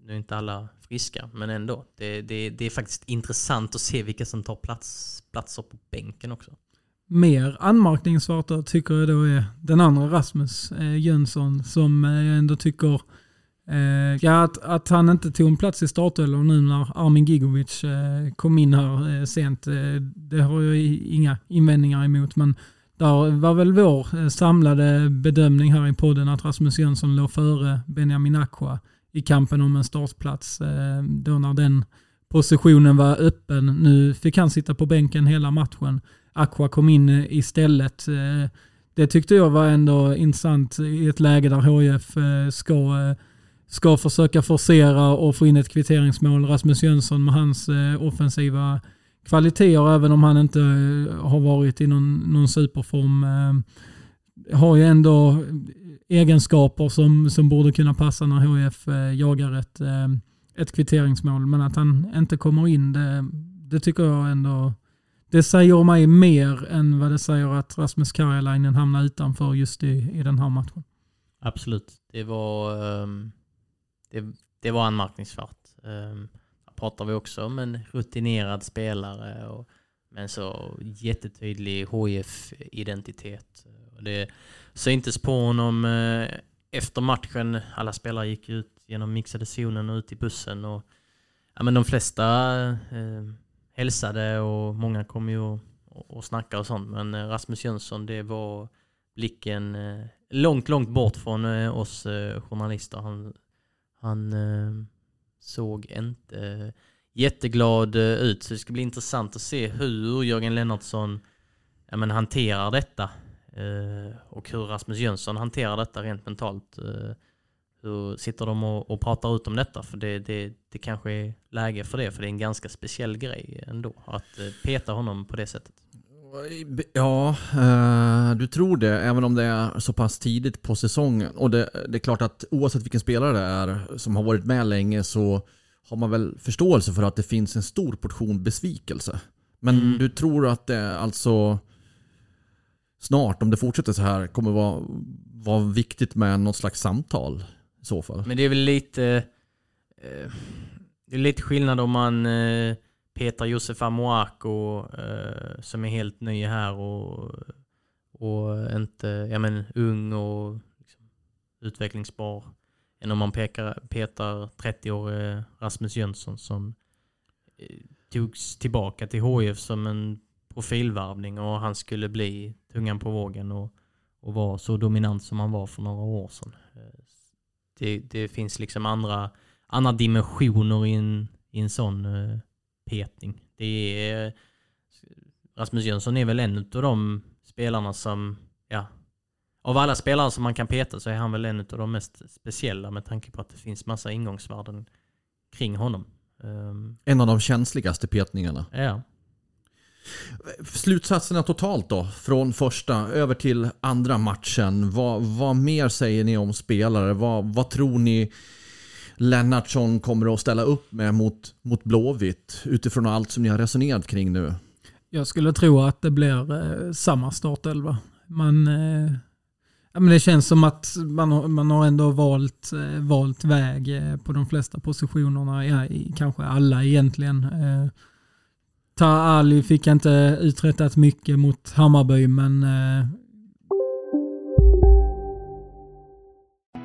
S2: nu är inte alla friska, men ändå. Det, det, det är faktiskt intressant att se vilka som tar plats, platser på bänken också.
S3: Mer anmärkningsvärt tycker jag då är den andra Rasmus eh, Jönsson som eh, jag ändå tycker Eh, ja, att, att han inte tog en plats i startelvan nu när Armin Gigovic eh, kom in här eh, sent, eh, det har jag inga invändningar emot. Men där var väl vår eh, samlade bedömning här i podden att Rasmus Jönsson låg före Benjamin Aqua i kampen om en startplats. Eh, då när den positionen var öppen. Nu fick han sitta på bänken hela matchen. Aqua kom in eh, istället. Eh, det tyckte jag var ändå intressant i ett läge där HF eh, ska ska försöka forcera och få in ett kvitteringsmål. Rasmus Jönsson med hans eh, offensiva kvaliteter, även om han inte eh, har varit i någon, någon superform, eh, har ju ändå egenskaper som, som borde kunna passa när HF jagar ett, ett kvitteringsmål. Men att han inte kommer in, det, det tycker jag ändå det säger mig mer än vad det säger att Rasmus Karjalainen hamnar utanför just i, i den här matchen.
S2: Absolut. Det var um, det, det var anmärkningsvärt. Um, pratar vi också om en rutinerad spelare och med en så jättetydlig HIF-identitet. Det syntes på honom eh, efter matchen. Alla spelare gick ut genom mixade zonen och ut i bussen. Och, ja, men de flesta eh, hälsade och många kom ju och, och, snackade och sånt. Men eh, Rasmus Jönsson, det var blicken eh, långt, långt bort från eh, oss eh, journalister. Han, han eh, såg inte eh, jätteglad eh, ut. Så det ska bli intressant att se hur Jörgen Lennartsson ja, men, hanterar detta. Eh, och hur Rasmus Jönsson hanterar detta rent mentalt. Eh, hur sitter de och, och pratar ut om detta? För det, det, det kanske är läge för det, för det är en ganska speciell grej ändå. Att eh, peta honom på det sättet.
S1: Ja, eh, du tror det, även om det är så pass tidigt på säsongen. Och det, det är klart att oavsett vilken spelare det är som har varit med länge så har man väl förståelse för att det finns en stor portion besvikelse. Men
S2: Mm.
S1: du tror att det alltså snart, om det fortsätter så här, kommer vara, vara viktigt med något slags samtal i så fall?
S2: Men det är väl lite... Eh, det är lite skillnad om man Peter Josef Amoako eh, som är helt ny här och, och inte, ja men ung och liksom, utvecklingsbar. Än om man pekar, petar 30-årige Rasmus Jönsson som eh, togs tillbaka till HIF som en profilvärvning och han skulle bli tungan på vågen och, och vara så dominant som han var för några år sedan. Eh, det, det finns liksom andra, andra dimensioner i en, i en sån eh, petning. Det är, Rasmus Jönsson är väl en av de spelarna som, ja, av alla spelare som man kan peta så är han väl en av de mest speciella med tanke på att det finns massa ingångsvärden kring honom. Ehm,
S1: En av de känsligaste petningarna.
S2: ja.
S1: Slutsatserna totalt då, från första över till andra matchen. Vad, vad mer säger ni om spelare? Vad, vad tror ni Lennartsson kommer att ställa upp med mot, mot Blåvitt utifrån allt som ni har resonerat kring nu?
S3: Jag skulle tro att det blir eh, samma startelva. Man, eh, ja, men det känns som att man har, man har ändå valt, eh, valt väg på de flesta positionerna. Ja, i, kanske alla egentligen. Ta Ali fick inte uträttat mycket mot Hammarby men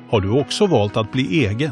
S4: Har du också valt att bli egen?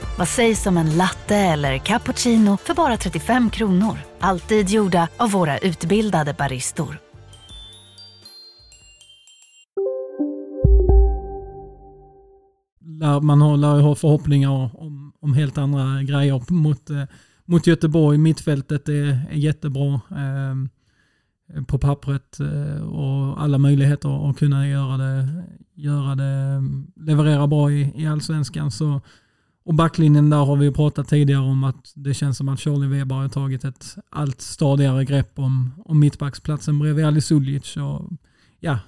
S5: Vad sägs om en latte eller cappuccino för bara 35 kronor? Alltid gjorda av våra utbildade baristor.
S3: man har, lär ju ha förhoppningar om, om helt andra grejer mot, eh, mot Göteborg. Mittfältet är, är jättebra eh, på pappret eh, och alla möjligheter att kunna göra det, göra det ehm, leverera bra i, i allsvenskan. Så, och backlinjen där har vi ju pratat tidigare om att det känns som att Charlie Weber har tagit ett allt stadigare grepp om, om mittbacksplatsen bredvid Ali Suljic. Och, ja,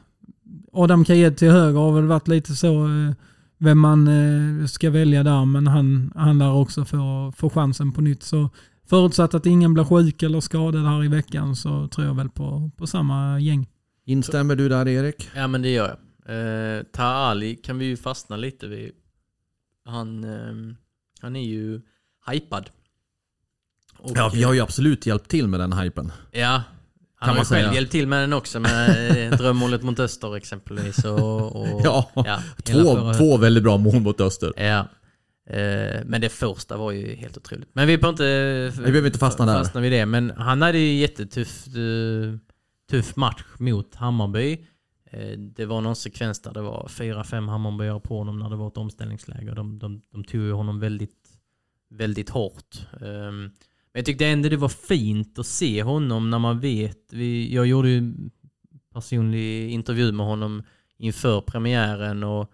S3: Adam Kajed till höger har väl varit lite så eh, vem man eh, ska välja där, men han, han lär också få, få chansen på nytt. Så förutsatt att ingen blir sjuk eller skadad här i veckan så tror jag väl på, på samma gäng.
S1: Instämmer du där Erik?
S2: Ja men det gör jag. Eh, Taha Ali kan vi ju fastna lite vid. Han, eh, han är ju hypad. Och,
S1: Ja, vi har ju absolut hjälpt till med den hypen.
S2: Ja, han
S1: Kan
S2: har ju själv
S1: säga.
S2: hjälpt till med den också med eh, drömmålet mot Öster exempelvis. Och, och,
S1: Ja,
S2: ja,
S1: två, två väldigt bra mål mot Öster.
S2: Ja. Eh, men det första var ju helt otroligt. Men vi behöver inte,
S1: Vi behöver inte fastna där.
S2: fastna vid det. Men han hade ju jättetuff eh, tuff match mot Hammarby. Eh, det var någon sekvens där det var fyra, fem Hammarbyare på honom när det var ett omställningsläge. De, de, de tog ju honom väldigt, väldigt hårt. Ehm, men jag tyckte ändå det var fint att se honom när man vet. Jag gjorde ju en personlig intervju med honom inför premiären och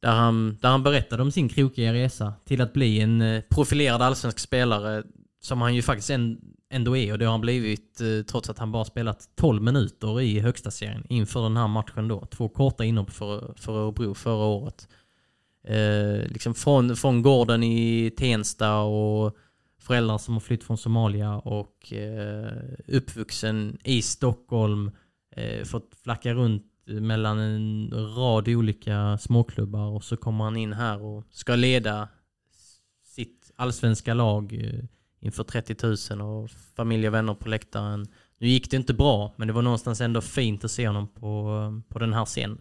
S2: där han, där han berättade om sin krokiga resa till att bli en eh, profilerad allsvensk spelare som han ju faktiskt en, ändå är och det har han blivit eh, trots att han bara spelat 12 minuter i högsta serien inför den här matchen då. Två korta inhopp för, för Örebro förra året. eh, liksom från, från gården i Tensta och föräldrar som har flytt från Somalia och eh, uppvuxen i Stockholm, eh, fått flacka runt mellan en rad olika småklubbar och så kommer han in här och ska leda sitt allsvenska lag eh, inför 30 000 och familj och vänner på läktaren. Nu gick det inte bra, men det var någonstans ändå fint att se honom på, på den här scenen.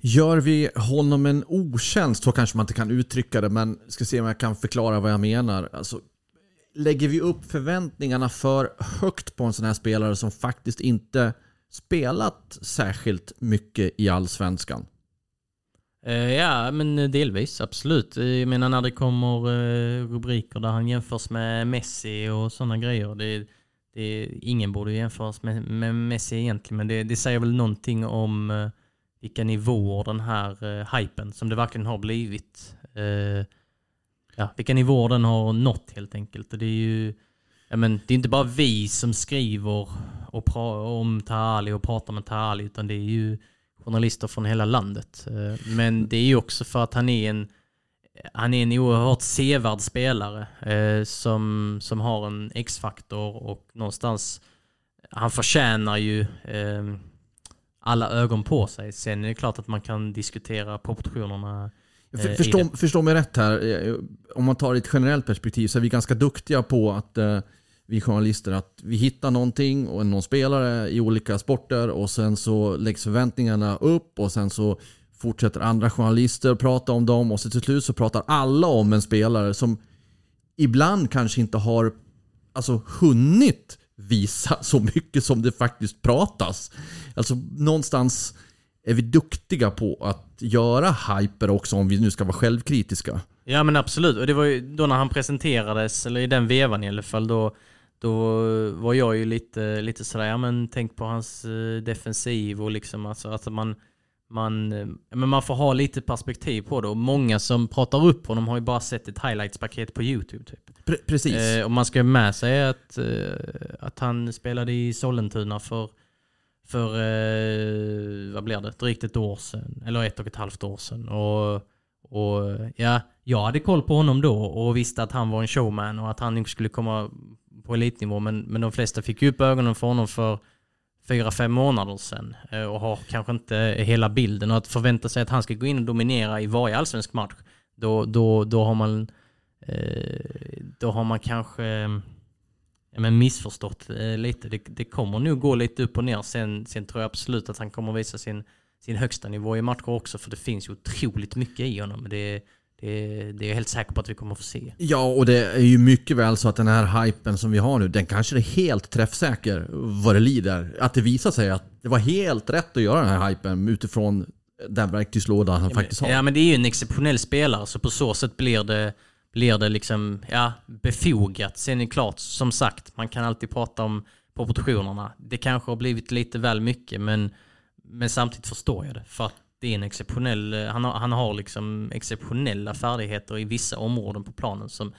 S1: Gör vi honom en otjänst, så kanske man inte kan uttrycka det, men ska se om jag kan förklara vad jag menar. Alltså, lägger vi upp förväntningarna för högt på en sån här spelare som faktiskt inte spelat särskilt mycket i Allsvenskan?
S2: Eh, ja, men eh, delvis. Absolut. Eh, jag menar när det kommer rubriker där han jämförs med Messi och sådana grejer. Det, det, ingen borde jämföras med, med Messi egentligen, men det, det säger väl någonting om vilka nivåer den här uh, hypen som det verkligen har blivit. Uh, ja, vilka nivåer den har nått helt enkelt. Och det är ju ja, men, det är inte bara vi som skriver och om Tahali och pratar med Tahali utan det är ju journalister från hela landet. Uh, men det är ju också för att han är en han är en oerhört sevärd spelare eh, som, som har en X-faktor och någonstans han förtjänar ju eh, alla ögon på sig. Sen är det klart att man kan diskutera proportionerna
S1: för, förstå, förstå mig rätt här. Eh, om man tar ett generellt perspektiv så är vi ganska duktiga på att eh, vi journalister att vi hittar någonting och någon spelare i olika sporter och sen så läggs förväntningarna upp och sen så fortsätter andra journalister prata om dem och så till slut så pratar alla om en spelare som ibland kanske inte har alltså, hunnit visa så mycket som det faktiskt pratas. Alltså någonstans är vi duktiga på att göra hyper också om vi nu ska vara självkritiska.
S2: Ja men absolut, och det var ju då när han presenterades, eller i den vevan i alla fall, då, då var jag ju lite, lite sådär, ja men tänk på hans eh, defensiv och liksom alltså att man man, men man får ha lite perspektiv på det och många som pratar upp honom har ju bara sett ett highlights-paket på YouTube. Typ.
S1: Pre precis.
S2: Eh, och man ska med sig att, eh, att han spelade i Sollentuna för, för eh, vad blir det, drygt ett år sedan, eller ett och ett halvt år sedan. Och, och ja, jag hade koll på honom då och visste att han var en showman och att han skulle komma på elitnivå men, men de flesta fick ju upp ögonen för honom för fyra, fem månader sedan eh, och har kanske inte hela bilden. Och att förvänta sig att han ska gå in och dominera i varje allsvensk match, då, då, då har man eh, då har man kanske eh, ja, men missförstått lite. Det, det kommer nog gå lite upp och ner. Sen, sen tror jag absolut att han kommer visa sin, sin högsta nivå i matcher också, för det finns ju otroligt mycket i honom. Det, det, det är jag helt säker på att vi kommer att få se.
S1: Ja, och det är ju mycket väl så att den här hypen som vi har nu, den kanske är helt träffsäker vad det lider. Att det visar sig att det var helt rätt att göra den här hypen utifrån den verktygslåda han
S2: ja,
S1: faktiskt har.
S2: Ja, men det är ju en exceptionell spelare, så på så sätt blir det, blir det liksom, ja, befogat. Sen är det klart, som sagt, man kan alltid prata om proportionerna. Det kanske har blivit lite väl mycket, men, men samtidigt förstår jag det. För att det är en exceptionell, eh, han har, han har liksom exceptionella färdigheter i vissa områden på planen som,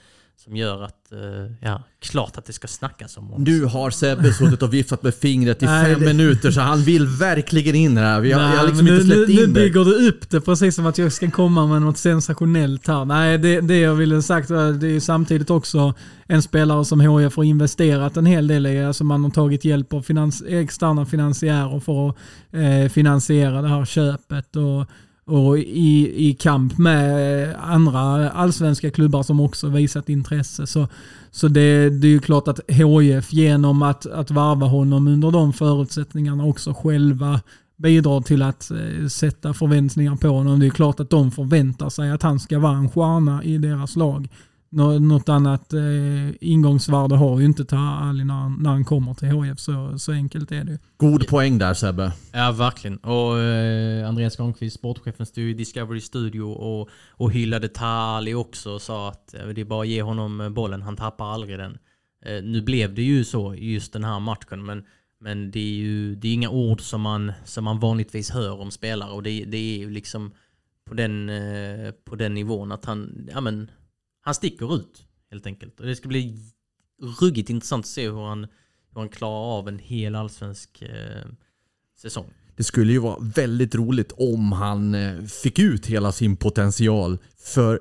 S2: som gör att, eh, ja, klart att det ska snackas om honom.
S1: Nu har Sebbe suttit och viftat med fingret i Nej, fem det... minuter så han vill verkligen in här. Vi har, Nej, jag har liksom
S3: nu,
S1: inte släppt
S3: nu,
S1: in
S3: Nu bygger du upp det precis som att jag ska komma med något sensationellt här. Nej, det, det jag ville sagt det är samtidigt också en spelare som HIF har investerat en hel del i. Alltså man har tagit hjälp av finans, externa finansiärer för att eh, finansiera det här köpet. Och, och i, i kamp med andra allsvenska klubbar som också visat intresse. Så, så det, det är ju klart att HIF genom att, att varva honom under de förutsättningarna också själva bidrar till att eh, sätta förväntningar på honom. Det är klart att de förväntar sig att han ska vara en stjärna i deras lag. Något annat eh, ingångsvärde har ju inte Ali när, när han kommer till HF. Så, så enkelt är det.
S1: God poäng där Sebbe.
S2: Ja, verkligen. Och eh, Andreas Granqvist, sportchefen, stod i Discovery Studio och, och hyllade Tali också och sa att eh, det är bara att ge honom bollen, han tappar aldrig den. Eh, nu blev det ju så i just den här matchen, men, men det är ju det är inga ord som man, som man vanligtvis hör om spelare och det, det är ju liksom på den, eh, på den nivån att han, ja men han sticker ut helt enkelt. Och det ska bli ruggigt intressant att se hur han, hur han klarar av en hel allsvensk eh, säsong.
S1: det skulle ju vara väldigt roligt om han eh, fick ut hela sin potential. För,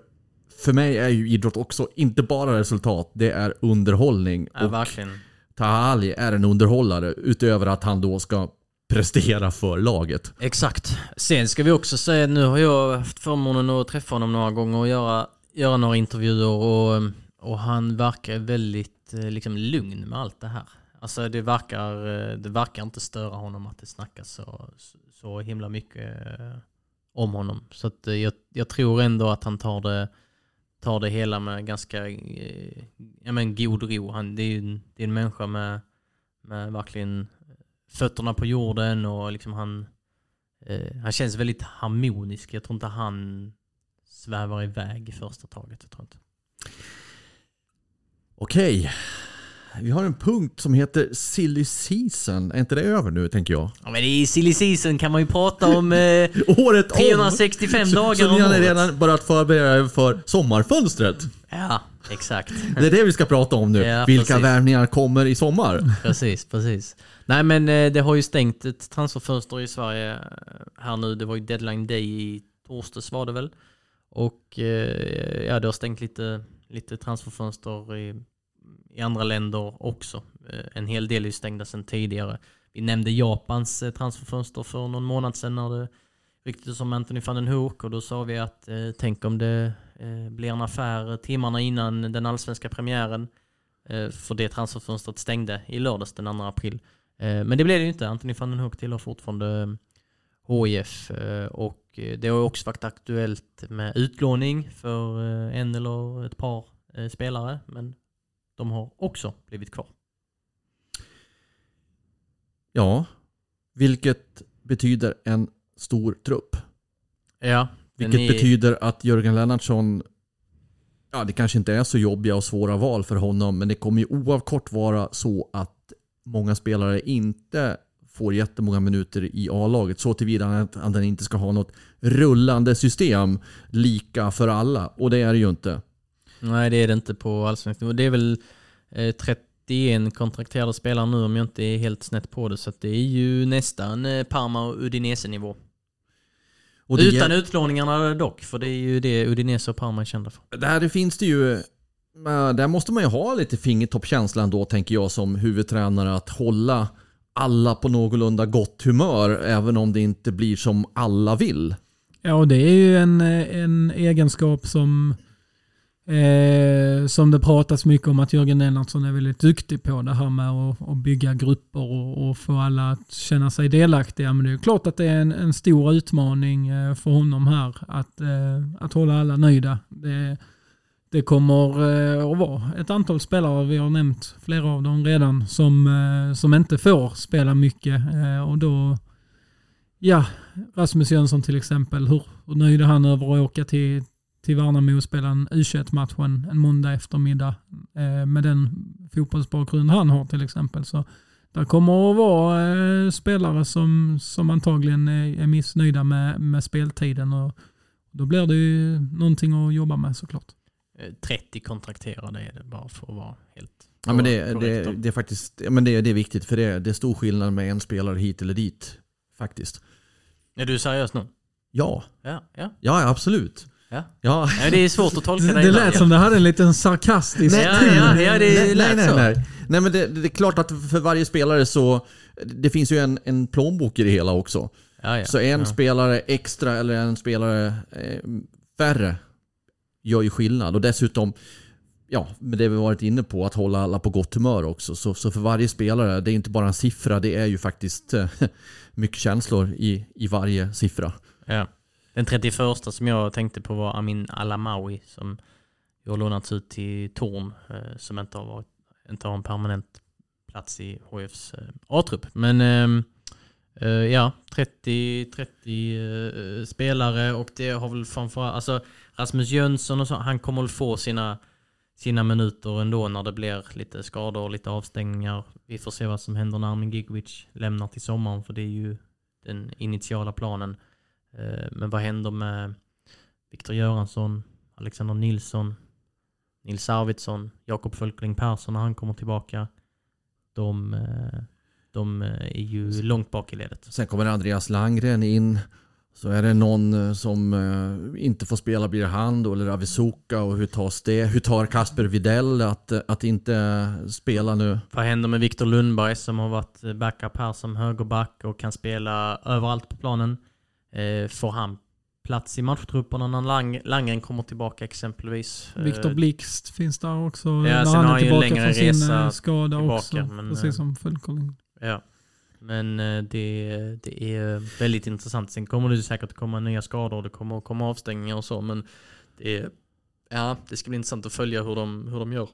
S1: för mig är ju idrott också inte bara resultat, det är underhållning.
S2: Ja,
S1: och
S2: verkligen.
S1: Taha Ali är en underhållare utöver att han då ska prestera för laget.
S2: Exakt. Sen ska vi också säga, nu har jag haft förmånen att träffa honom några gånger och göra, göra några intervjuer och, och han verkar väldigt eh, liksom, lugn med allt det här. Alltså det verkar, eh, det verkar inte störa honom att det snackas så, så himla mycket eh, om honom. Så att jag, jag tror ändå att han tar det, tar det hela med ganska ja, men god ro. Han, det, är en, det är en människa med, med verkligen fötterna på jorden och liksom han, eh, han känns väldigt harmonisk. Jag tror inte han svävar iväg i första taget. Jag tror inte.
S1: Okej. Vi har en punkt som heter Silly Season. Är inte det över nu tänker jag?
S2: Ja, men i silly season kan man ju prata om eh,
S1: Året
S2: 365
S1: om!
S2: dagar
S1: så, så
S2: om
S1: ni har
S2: året.
S1: redan börjat förbereda er för sommarfönstret?
S2: Ja, exakt.
S1: Det är det vi ska prata om nu.
S2: Ja,
S1: Vilka
S2: precis.
S1: värvningar kommer i sommar?
S2: Precis, precis. Nej men eh, det har ju stängt ett transferfönster i Sverige eh, här nu. Det var ju deadline day i torsdags var det väl. Och eh, ja, det har stängt lite, lite transferfönster i, i andra länder också. Eh, en hel del är ju stängda sedan tidigare. Vi nämnde Japans eh, transferfönster för någon månad sedan när det ryktades om Anthony van den Hoek och då sa vi att eh, tänk om det eh, blir en affär eh, timmarna innan den allsvenska premiären. Eh, för det transferfönstret stängde i lördags den 2 april. Men det blev det ju inte. Anthony van den Hoek tillhör fortfarande HIF och det har också varit aktuellt med utlåning för eh, en eller ett par eh, spelare. Men de har också blivit kvar.
S1: Ja, vilket betyder en stor trupp.
S2: Ja,
S1: Vilket
S2: är-
S1: betyder att Jörgen Lennartsson, ja det kanske inte är så jobbiga och svåra val för honom, men det kommer ju oavkort vara så att många spelare inte får jättemånga minuter i A-laget. Så tillvida att han inte ska ha något rullande system lika för alla. Och det är det ju inte.
S2: Nej, det är det inte på allsvensk nivå. Det är väl eh, 31 kontrakterade spelare nu om jag inte är helt snett på det. Så det är ju nästan eh, Parma och Udinese-nivå.
S1: Och
S2: Utan utlåningarna dock, för det är ju det Udinese och Parma är kända för.
S1: Där finns det ju... eh, Där måste man ju ha lite fingertoppkänsla då tänker jag som huvudtränare att hålla alla på någorlunda gott humör även om det inte blir som alla vill.
S3: Ja, och det är ju en, en egenskap som, eh, som det pratas mycket om att Jörgen Lennartsson är väldigt duktig på. Det här med att, att bygga grupper och, och få alla att känna sig delaktiga. Men det är ju klart att det är en, en stor utmaning eh, för honom här att, eh, att hålla alla nöjda. Det, det kommer eh, att vara ett antal spelare, vi har nämnt flera av dem redan, som, eh, som inte får spela mycket. Eh, och då, ja, Rasmus Jönsson till exempel, hur, hur nöjd är han över att åka till, till Värnamo och spela en U21-match en, en måndag eftermiddag med den fotbollsbakgrund han har till exempel. Så där kommer att vara spelare som, som antagligen är, är missnöjda med, med speltiden och då blir det ju någonting att jobba med såklart.
S2: Eh, 30 kontrakterade är det bara för att vara helt
S1: Ja, men det, det, det är faktiskt ja, men det, det är viktigt för det, det är stor skillnad med en spelare hit eller dit. Faktiskt.
S2: Är du seriös nu?
S1: Ja,
S2: Ja, ja.
S1: ja absolut.
S2: Ja.
S1: Ja.
S2: ja det är svårt att tolka
S3: Det,
S2: det.
S3: lät som det hade en liten sarkastisk
S2: Nej,
S3: ton.
S2: ja, ja, det
S1: nej,
S2: lät
S1: nej, nej,
S2: så.
S1: nej. nej men det, det är klart att för varje spelare så det finns ju en, en plånbok i det hela också.
S2: Ja, ja.
S1: Så en spelare extra eller en spelare eh, färre gör ju skillnad. Och dessutom, ja, med det vi varit inne på, att hålla alla på gott humör också. Så, så för varje spelare, det är inte bara en siffra, det är ju faktiskt eh, mycket känslor i, i varje siffra.
S2: Ja. Den 31 som jag tänkte på var Amin Alamawi som har lånats ut till Torn eh, som inte har, varit, inte har en permanent plats i HFs eh, A-trupp. Men eh, Eh, ja, 30, 30 eh, spelare och det har väl framförallt, alltså Rasmus Jönsson och så, han kommer väl få sina, sina minuter ändå när det blir lite skador och lite avstängningar. Vi får se vad som händer när Armin Gigovic lämnar till sommaren för det är ju den initiala planen. Eh, men vad händer med Viktor Göransson, Alexander Nilsson, Nils Arvidsson, Jakob Fölkling Persson när han kommer tillbaka? De, de eh, är ju långt bak i ledet.
S1: Sen kommer Andreas Langgren in. Så är det någon eh, som eh, inte får spela blir han då, eller Avisoka och hur tas det? Hur tar Kasper Videll att, att inte spela nu?
S2: Vad händer med Viktor Lundberg som har varit backup här som högerback och kan spela överallt på planen? Får han plats i matchtrupperna när Lang Langen kommer tillbaka exempelvis?
S3: Viktor Blixt finns där också.
S2: Ja,
S3: när
S2: sen
S3: han
S2: har
S3: är
S2: han ju en
S3: tillbaka
S2: längre
S3: från sin
S2: resa
S3: skada
S2: tillbaka,
S3: också.
S2: men,
S3: precis som Fullkolling.
S2: Ja. Men eh, det, det är väldigt intressant. Sen kommer det säkert komma nya skador det kommer att komma avstängningar och så. Men det, är, ja, det ska bli intressant att följa hur de, hur de gör.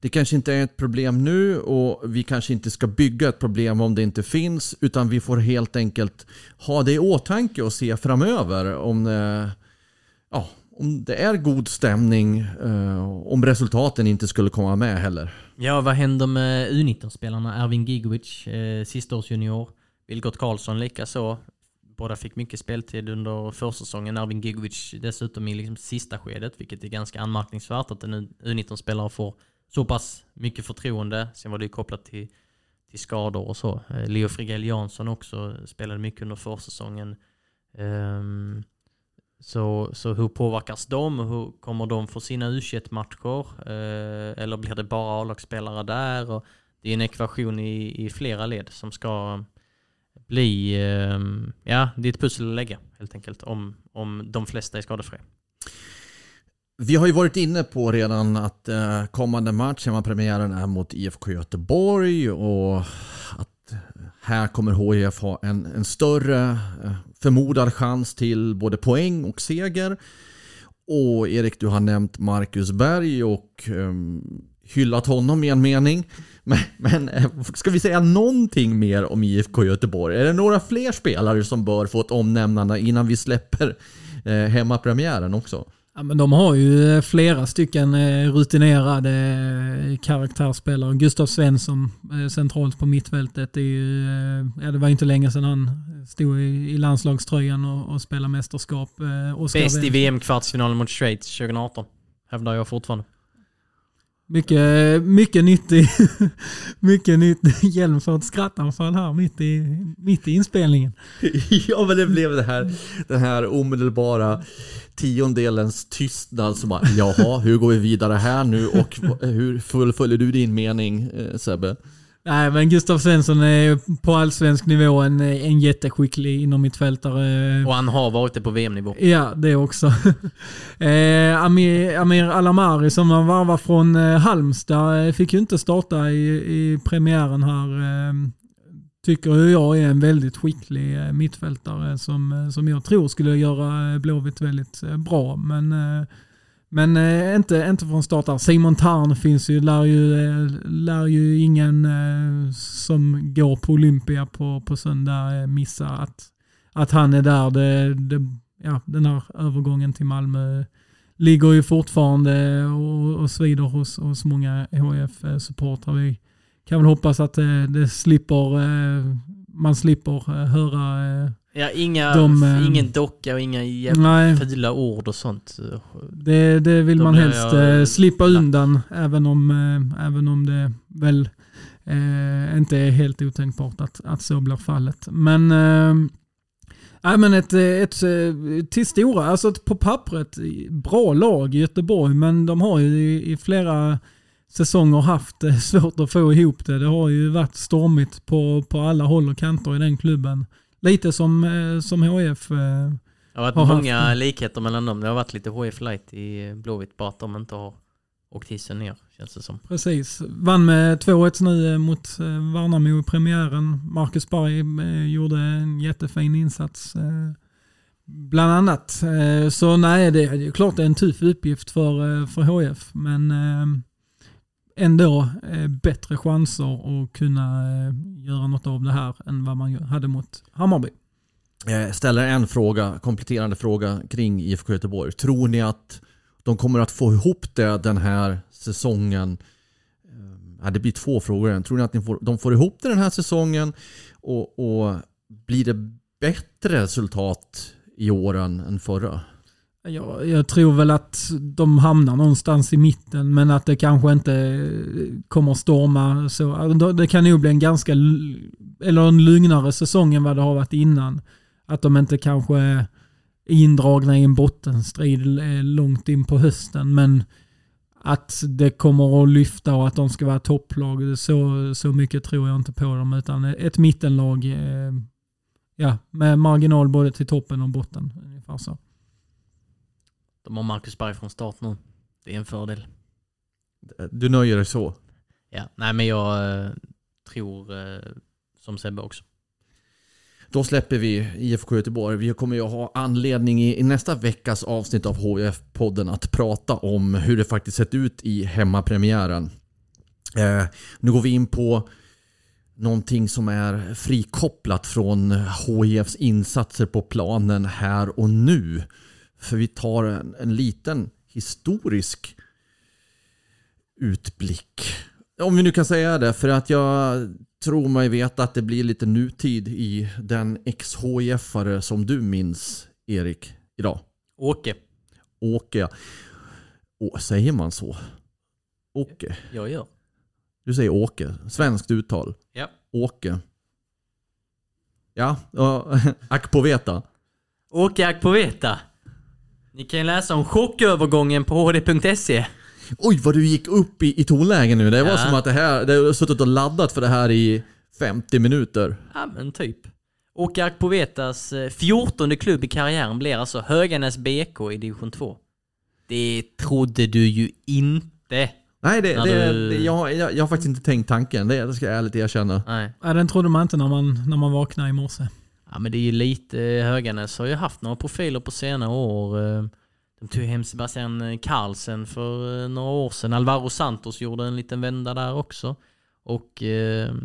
S1: Det kanske inte är ett problem nu och vi kanske inte ska bygga ett problem om det inte finns utan vi får helt enkelt ha det i åtanke och se framöver om det, ja, om det är god stämning eh, om resultaten inte skulle komma med heller.
S2: Ja, vad händer med U19-spelarna? Ervin Gigovic, eh, sistaårsjunior. Vilgot Karlsson likaså. Båda fick mycket speltid under försäsongen. Ervin Gigovic dessutom i liksom sista skedet, vilket är ganska anmärkningsvärt att en U19-spelare får så pass mycket förtroende. Sen var det ju kopplat till, till skador och så. Eh, Leo Frigell Jansson också spelade mycket under försäsongen. Ehm, så, så hur påverkas de? Hur kommer de få sina u matcher eh, Eller blir det bara A-lagsspelare där? Och det är en ekvation i, i flera led som ska eh, bli... Eh, ja, det är ett pussel att lägga helt enkelt om, om de flesta är skadefria.
S1: Vi har ju varit inne på redan att eh, kommande match, hemmapremiären, är mot IFK Göteborg och att här kommer HIF ha en, en större eh, förmodad chans till både poäng och seger. Och Erik, du har nämnt Marcus Berg och um, hyllat honom i en mening. Men, men eh, ska vi säga någonting mer om IFK Göteborg? Är det några fler spelare som bör få ett omnämnande innan vi släpper eh, hemmapremiären också?
S3: Ja, men de har ju eh, flera stycken eh, rutinerade eh, karaktärsspelare. Gustav Svensson centralt på mittfältet. Det, är ju, ja, det var inte länge sedan han stod i landslagströjan och, och spelade mästerskap. Oscar
S2: Bäst i. VM-kvartsfinalen mot Schweiz 2018. Hävdar jag fortfarande.
S3: Mycket, mycket nyttig, mycket nytt hjälm för ett skrattanfall här mitt i, mitt i inspelningen.
S1: ja men det blev det här, den här omedelbara tiondelens tystnad som bara jaha, hur går vi vidare här nu och hur fullföljer du din mening eh, Sebbe?
S3: Nej, men Gustav Svensson är på allsvensk nivå en, en jätteskicklig inom mittfältare.
S2: Och han har varit det på VM-nivå.
S3: Ja, det också. eh, Amir, Amir Alamari som man varvar från eh, Halmstad eh, fick ju inte starta i, i premiären här. Eh, tycker jag är en väldigt skicklig eh, mittfältare som, som jag tror skulle göra Blåvitt väldigt bra. Men, eh, men eh, inte, inte från start där. Simon Tarn finns ju, lär ju, eh, lär ju ingen eh, som går på Olympia på, på söndag eh, missa att, att han är där. Det, det, ja, den här övergången till Malmö ligger ju fortfarande och, och svider hos, hos många HIF-supportrar. Vi kan väl hoppas att det, det slipper, eh, man slipper eh, höra eh,
S2: Ja, inga,
S3: De, eh,
S2: ingen docka och inga jävla fula ord och sånt.
S3: det, det vill
S2: Då
S3: man helst
S2: jag
S3: eh, slippa
S2: lack.
S3: undan även om, eh, även om det väl eh, inte är helt otänkbart att, att så blir fallet. Men eh, Nej men ett, ett, eh, till stora, alltså ett på pappret bra lag i Göteborg men de har ju i, i flera säsonger haft eh, svårt att få ihop det. Det har ju varit stormigt på, på alla håll och kanter i den klubben. Lite som, eh, som HF. eh,
S2: Det har varit
S3: haft
S2: många
S3: det.
S2: likheter mellan dem. Det har varit lite HF light i Blåvitt, bara att de inte har åkt hissen ner, känns det som.
S3: Precis. Vann med 2-1 nu eh, mot Värnamo i premiären. Marcus Berg gjorde en jättefin insats. Bland annat. Så nej, det är klart det är en tuff uppgift för, för HF. Men ändå eh, bättre chanser att kunna eh, göra något av det här än vad man hade mot Hammarby.
S1: Jag ställer en fråga, kompletterande fråga kring IFK Göteborg. Tror ni att de kommer att få ihop det den här säsongen? Ja, det blir två frågor. än. Tror ni att ni får, de får ihop det den här säsongen? Och, och blir det bättre resultat i år än, än förra?
S3: Jag, jag tror väl att de hamnar någonstans i mitten men att det kanske inte kommer storma så. Alltså, det kan nog bli en ganska eller en lugnare säsong än vad det har varit innan. Att de inte kanske är indragna i en bottenstrid eh, långt in på hösten men att det kommer att lyfta och att de ska vara topplag. Så, så mycket tror jag inte på dem utan ett mittenlag eh, ja, med marginal både till toppen och botten. Ungefär så.
S2: De har Marcus Berg från start nu. Det är en fördel.
S1: Du nöjer dig så?
S2: Ja, nej men jag eh, tror eh, som Sebbe också.
S1: Då släpper vi IFK Göteborg. Vi kommer ju ha anledning i, i nästa veckas avsnitt av HIF-podden att prata om hur det faktiskt sett ut i hemmapremiären. Eh, nu går vi in på någonting som är frikopplat från HIFs insatser på planen här och nu. För vi tar en, en liten historisk utblick. Om vi nu kan säga det, för att jag tror mig veta att det blir lite nutid i den ex-HIF-are som du minns, Erik, idag.
S2: Åke.
S1: Åke. Å, säger man så? Åke?
S2: Jag gör.
S1: Du säger Åke. Svenskt uttal.
S2: Ja.
S1: Åke. Ja, veta.
S2: Åke ack på veta. Ni kan ju läsa om chockövergången på hd.se.
S1: Oj vad du gick upp i, i tonläge nu. Det var som att det här, det har suttit och laddat för det här i 50 minuter.
S2: Ja men typ. Åke Akpovetas 14 klubb i karriären blir alltså Höganäs BK i division 2. Det trodde du ju inte.
S1: Nej, det, det,
S2: du...
S1: det jag, jag, jag, har faktiskt inte tänkt tanken. Det, det ska jag ärligt erkänna.
S2: Nej.
S3: Ja, den trodde man inte när man, när man vaknade i morse.
S2: Ja men det är ju lite, eh, Höganäs har ju haft några profiler på senare år. Eh. De tog hem Sebastian eh, Carlsen för några år sedan. Alvaro Santos gjorde en liten vända där också. Och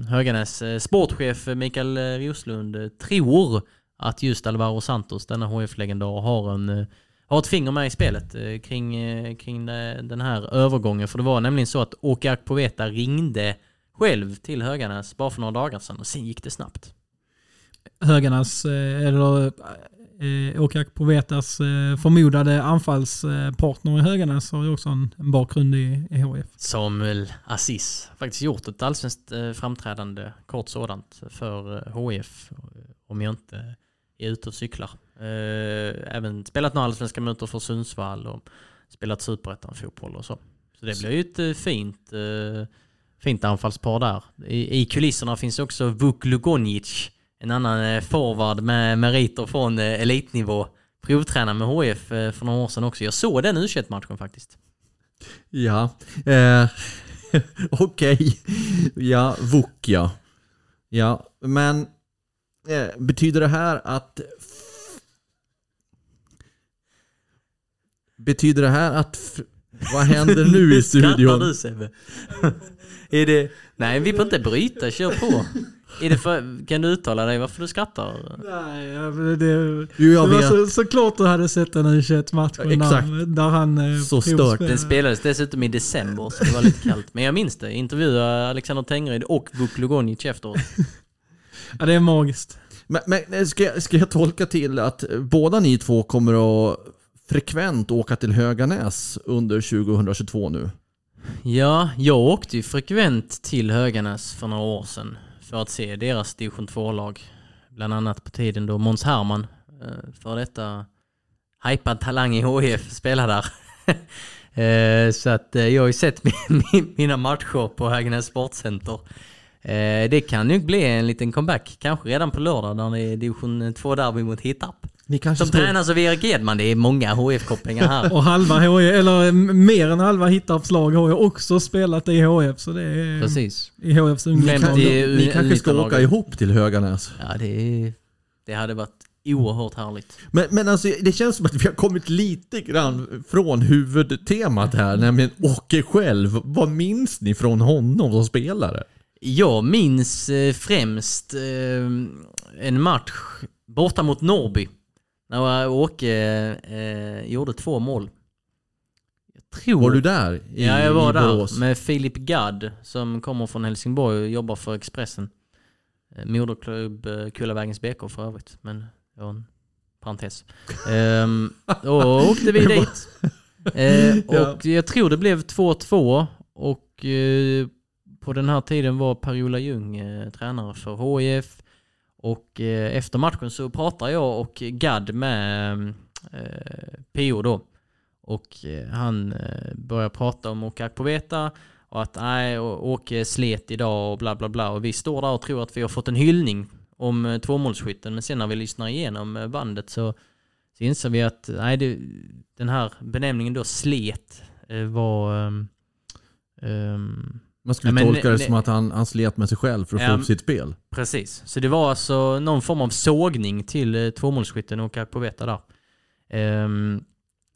S2: Höganäs sportchef Mikael Roslund tror att just Alvaro Santos, denna HF-legendar, har, en, har ett finger med i spelet kring, kring den här övergången. För det var nämligen så att Åke Akpoveta ringde själv till Höganäs bara för några dagar sedan och sen gick det snabbt.
S3: Höganäs, eller Eh, Åke Povetas eh, förmodade anfallspartner i Höganäs har ju också en, en bakgrund i, i HF.
S2: Samuel Assis. Faktiskt gjort ett allsvenskt eh, framträdande, kort sådant, för HF. Om jag inte är ute och cyklar. Eh, även spelat några allsvenska minuter för Sundsvall och spelat superettan-fotboll och så. Så det blir ju ett eh, fint, eh, fint anfallspar där. I, I kulisserna finns också Vuk Lugonic en annan eh, forward med meriter från eh, elitnivå. Provtränare med HF eh, för några år sedan också. Jag såg den u matchen faktiskt.
S1: Ja, eh, okej. Okay. Ja, VOK ja. Ja, men eh, betyder det här att... Betyder det här att... Vad händer nu i studion?
S2: Skrattar du Sebbe? Är det... Nej, vi får inte bryta, kör på. Är det för, kan du uttala dig varför du skrattar?
S3: Nej, det, jo, jag det var så, såklart du hade sett den u matchen ja, där, där han eh,
S1: Så stört.
S2: Den spelades dessutom i december så det var lite kallt. Men jag minns det. Intervjuade Alexander Tengryd och Vuk Lugonic efteråt.
S3: ja, det är magiskt.
S1: Men, men ska, jag, ska jag tolka till att båda ni två kommer att frekvent åka till Höganäs under 2022 nu?
S2: Ja, jag åkte ju frekvent till Höganäs för några år sedan för att se deras division 2-lag. Bland annat på tiden då Måns Herman, eh, för detta hypad talang i HIF, spelade där. Eh, så att eh, jag har ju sett mina matcher på Höganäs Sportcenter. Det kan ju bli en liten comeback, kanske redan på lördag när det är division 2-derby mot Hittarp. Ni kanske Som står... tränas av Erik Edman. Det är många HF-kopplingar här.
S3: och halva HF, eller mer än halva Hittarps lag har ju också spelat i HF. Så det är
S2: Precis.
S3: i HFs ungdomslag.
S1: Ni, ni kanske ska åka ihop till Höganäs?
S2: Ja, det, det hade varit oerhört härligt.
S1: Men, men alltså, det känns som att vi har kommit lite grann från huvudtemat här, nämligen Åke själv. Vad minns ni från honom som spelare?
S2: Jag minns eh, främst eh, en match borta mot Norrby när Åke eh, gjorde två mål.
S1: Tror... Var du där?
S2: I, ja, jag var där med Filip Gadd som kommer från Helsingborg och jobbar för Expressen. Eh, moderklubb eh, Kullavägens BK för övrigt. Men det var en Parentes. Ehm, då åkte vi dit. Eh, och jag tror det blev 2-2 och eh, på den här tiden var Per-Ola Ljung eh, tränare för HIF. Och eh, efter matchen så pratar jag och Gad med eh, PO då. Och eh, han eh, börjar prata om Åke Akpoveta och att nej, Åke slet idag och bla bla bla. Och vi står där och tror att vi har fått en hyllning om tvåmålsskytten. Men sen när vi lyssnar igenom bandet så, så inser vi att nej, det, den här benämningen då slet var... um, um,
S1: man skulle
S2: men
S1: tolka det som att han, han slet med sig själv för att
S2: Ja,
S1: få upp sitt spel.
S2: Precis, så det var alltså någon form av sågning till eh, tvåmålsskytten och Akpoveta där. Ehm,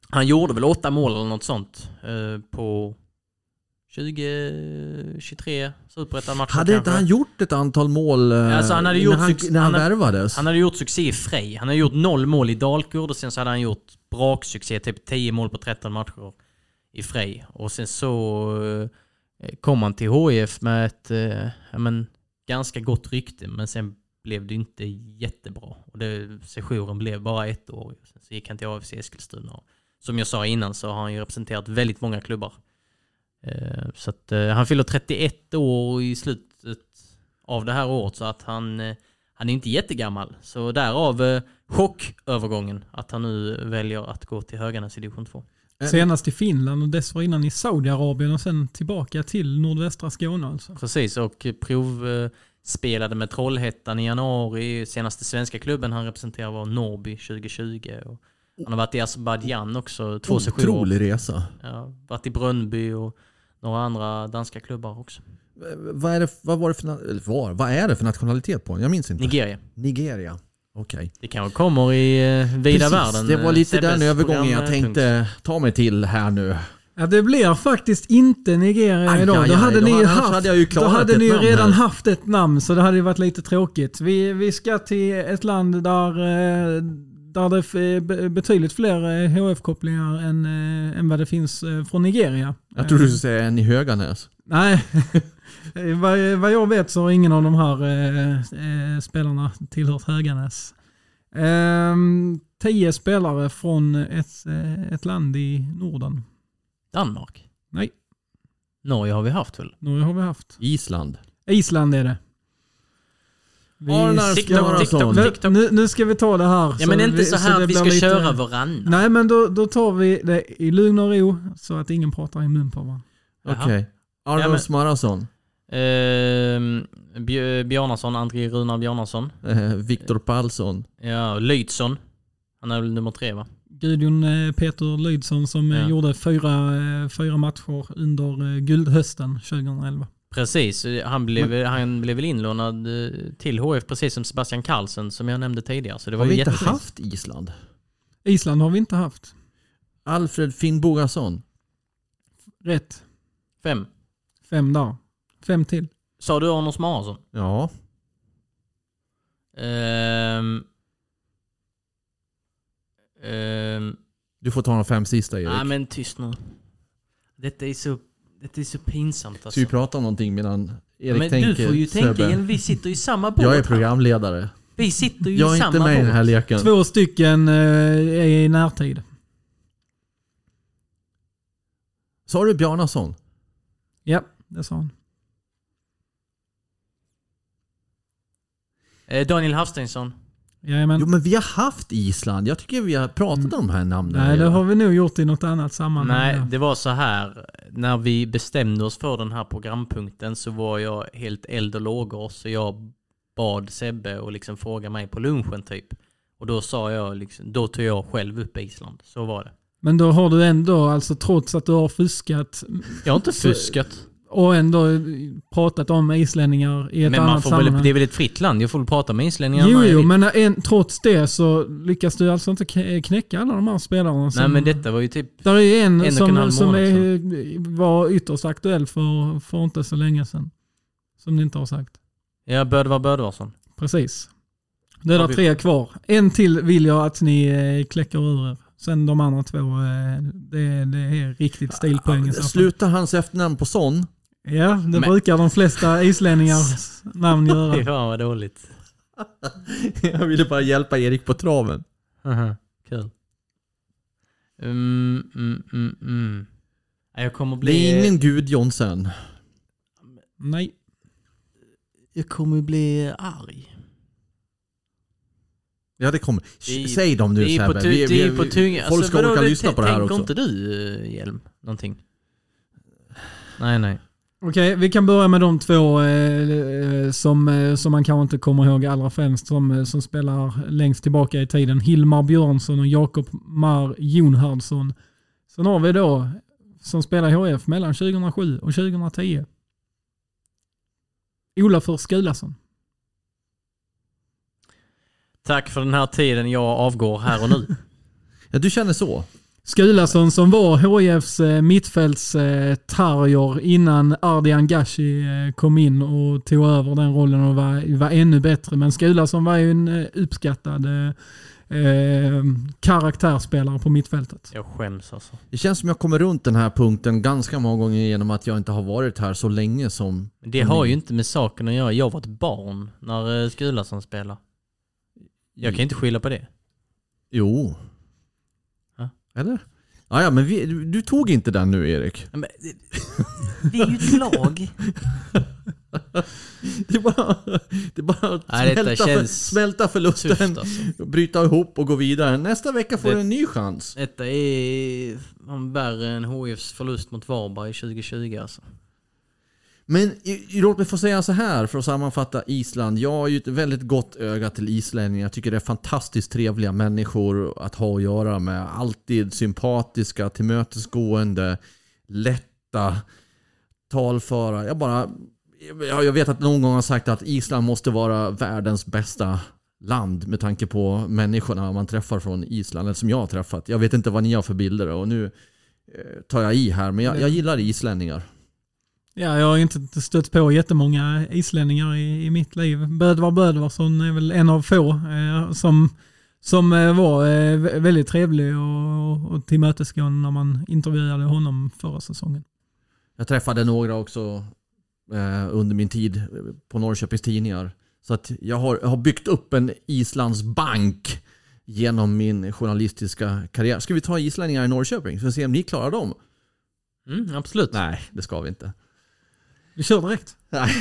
S2: han gjorde väl åtta mål eller något sånt eh, på 20-23 superettan-matcher
S1: Hade inte han gjort ett antal mål eh,
S2: Alltså, han hade gjort
S1: när han, när han, värvades?
S2: Han hade gjort succé i Frej. Han hade gjort noll mål i Dalkurd och sen så hade han gjort braksuccé, typ 10 mål på 13 matcher i Frej. Och sen så eh, Eh, kom han till HIF med ett eh, ja, men, ganska gott rykte, men sen blev det inte jättebra. Och det, sessionen blev bara ett år. Sen så gick han till AFC Eskilstuna. Som jag sa innan så har han ju representerat väldigt många klubbar. Eh, Så att eh, han fyller 31 år i slutet av det här året så att han eh, han är inte jättegammal, så därav eh, chockövergången att han nu väljer att gå till Höganäs i division 2.
S3: Senast i Finland och dessförinnan i Saudiarabien och sen tillbaka till nordvästra Skåne alltså.
S2: Precis, och provspelade med Trollhättan i januari. Senaste svenska klubben han representerar var Norrby 2020. Och han har varit i Azerbajdzjan också, två sessioner.
S1: Otrolig resa.
S2: Ja, varit i Brönnby och några andra danska klubbar också.
S1: Eh, Vad, är det, vad, var det för, var, vad är det för nationalitet på honom? Jag minns inte.
S2: Nigeria.
S1: Nigeria. Okej.
S2: Det kanske kommer i eh, vida
S1: Precis,
S2: världen.
S1: Det var
S2: eh,
S1: lite
S2: Sebbes
S1: den övergången jag tänkte ta mig till här nu.
S3: Ja, det blir faktiskt inte Nigeria
S1: Aj,
S3: idag.
S1: aj,
S3: då
S1: aj,
S3: hade
S1: då
S3: ni
S1: hade- annars
S3: haft,
S1: hade jag ju
S3: då hade ni redan
S1: här.
S3: haft ett namn så det hade ju varit lite tråkigt. Vi, vi ska till ett land där, eh, där det är be- betydligt fler eh, HF-kopplingar än, eh, än vad det finns eh, från Nigeria.
S1: Jag tror du
S3: Eh,
S1: skulle säga en i Höganäs.
S3: Nej, vad, vad jag vet så har ingen av de här eh, eh, spelarna tillhört Höganäs. Ehm, tio spelare från ett, eh, ett land i Norden.
S2: Danmark?
S3: Nej.
S2: Norge har vi haft väl?
S3: Norge har vi haft.
S1: Island.
S3: Island är det.
S2: TikTok, TikTok,
S3: Nu-
S2: TikTok.
S3: Nu, nu ska vi ta det här.
S2: Ja men inte
S3: vi-
S2: så här
S3: det
S2: att vi ska
S3: lite-
S2: köra varannan.
S3: Nej men då, då tar vi det i lugn och ro så att ingen pratar i mun på varandra.
S1: Okej. Arnold
S2: Ja, men-
S1: Smarason.
S2: Bj- Bjarnason, André Runar Bjarnason.
S1: Eh, Viktor Palsson.
S2: Ja, Lydsson. Han är väl nummer tre va?
S3: Gudjon eh, Peter Lydsson som eh,
S2: Ja.
S3: gjorde fyra, eh, fyra matcher under eh, guldhösten 2011.
S2: Precis, han blev, han blev väl inlånad eh, till HF precis som Sebastian Karlsson som jag nämnde tidigare. Så det var
S1: Har vi inte haft Island?
S3: Island har vi inte haft.
S1: Alfred Finnbogason.
S3: Rätt.
S2: Fem.
S3: Fem där. Fem till.
S2: Sa du Arnold Smarason?
S1: Ja.
S2: Ehm, ehm,
S1: Du får ta de fem sista Erik.
S2: Nej men tyst nu. Detta är så, detta är så pinsamt
S1: Ska
S2: alltså.
S1: vi prata om någonting medan Erik
S2: men
S1: tänker?
S2: du får ju tänka igen, vi sitter i samma båt
S1: Jag är programledare.
S2: Vi sitter ju
S1: Jag
S2: i
S1: är
S2: samma
S1: inte med i den här
S2: båt.
S1: leken.
S3: Två stycken eh, är i närtid.
S1: Sa du Bjarnason?
S3: Ja, det sa han.
S2: Daniel Hafsteinsson.
S3: Jajamän.
S1: Jo men vi har haft Island. Jag tycker vi har pratat om de här namnen.
S3: Nej, det har vi nog gjort i något annat sammanhang.
S2: Nej,
S3: ja.
S2: det var så här. När vi bestämde oss för den här programpunkten så var jag helt eld och lågor. Så jag bad Sebbe att liksom fråga mig på lunchen typ. Och då sa jag liksom, då tog jag själv upp Island. Så var det.
S3: Men då har du ändå, alltså trots att du har fuskat
S2: Jag har inte fuskat.
S3: Och ändå pratat om islänningar i ett
S2: Men man
S3: annat
S2: får väl,
S3: sammanhang.
S2: det är väl ett fritt land? Jag får väl prata med islänningarna
S3: Jo, jo, men en, trots det så lyckas du alltså inte knäcka alla de här spelarna. Som,
S2: Nej men detta var ju typ...
S3: Där är en,
S2: en och en
S3: som, som är, var ytterst aktuell för, för inte så länge sedan. Som ni inte har sagt.
S2: Ja, Bödvar Bödvarsson.
S3: Precis. Det är där
S2: vi-
S3: tre kvar. En till vill jag att ni eh, kläcker ur er. Sen de andra två, eh, det, det är riktigt stilpoäng.
S1: Slutar hans efternamn på son?
S3: Ja, det
S2: Men-
S3: brukar de flesta islänningars namn
S2: Fy
S3: göra.
S2: fan vad dåligt.
S1: Jag ville bara hjälpa Erik på traven.
S2: Mhm, Kul. Mm, mm, mm, mm. Ja, Jag kommer bli...
S1: Det är ingen Gudjonsen.
S3: Nej.
S2: Jag kommer bli arg.
S1: Ja det kommer.
S2: Det
S1: Säg dem nu
S2: på,
S1: Sebbe.
S2: tu-
S1: Vi-
S2: det är
S1: vi-
S2: på tunga.
S1: Folk ska
S2: vadå,
S1: orka lyssna på det här
S2: Tänker
S1: också.
S2: inte du, eh, Hjelm, någonting? Nej, nej.
S3: Okej, vi kan börja med de två eh, som, eh, som man kanske inte kommer ihåg allra främst som, eh, som spelar längst tillbaka i tiden. Hilmar Björnsson och Jakob Mar Jonhardsson. Sen har vi då som spelar i HF mellan 2007 och 2010. Olafur Skulason.
S2: Tack för den här tiden. Jag avgår här och nu.
S1: Ja, du känner så?
S3: Skulason som var HIFs eh, mittfältstarger innan Ardian Gashi eh, kom in och tog över den rollen och var, var ännu bättre. Men Skulason var ju en eh, uppskattad eh, karaktärsspelare på mittfältet.
S2: Jag skäms alltså.
S1: Det känns som jag kommer runt den här punkten ganska många gånger genom att jag inte har varit här så länge som...
S2: Det har ju inte med saken att göra. Jag var ett barn när Skulason spelade. Jag kan inte skylla på det.
S1: Jo. Eller? Ja, ja men vi, du, tog inte den nu Erik.
S2: Men, vi är ju ett lag.
S1: Det är bara, det är bara att
S2: Nej,
S1: smälta, för, smälta förlusten,
S2: alltså.
S1: bryta ihop och gå vidare. Nästa vecka får
S2: Det-
S1: du en ny chans.
S2: Detta är värre än HIFs förlust mot Varberg 2020 alltså.
S1: Men låt mig få säga så här för att sammanfatta Island. Jag har ju ett väldigt gott öga till islänningar. Jag tycker det är fantastiskt trevliga människor att ha att göra med. Alltid sympatiska, tillmötesgående, lätta, talföra. Jag bara... Jag jag vet att någon gång har sagt att Island måste vara världens bästa land med tanke på människorna man träffar från Island, eller som jag har träffat. Jag vet inte vad ni har för bilder och nu eh, tar jag i här, men jag, jag gillar islänningar.
S3: Ja, jag har inte stött på jättemånga islänningar i, i mitt liv. Bödvar Bödvarsson är väl en av få eh, som, som eh, var eh, vä- väldigt trevlig och, och tillmötesgående när man intervjuade honom förra säsongen.
S1: Jag träffade några också eh, under min tid på Norrköpings Tidningar. Så att jag har, jag har byggt upp en Islands bank genom min journalistiska karriär. Ska vi ta islänningar i Norrköping för att se om ni klarar dem?
S2: Mm, absolut.
S1: Nej, det ska vi inte.
S3: Vi kör direkt.
S1: Nej.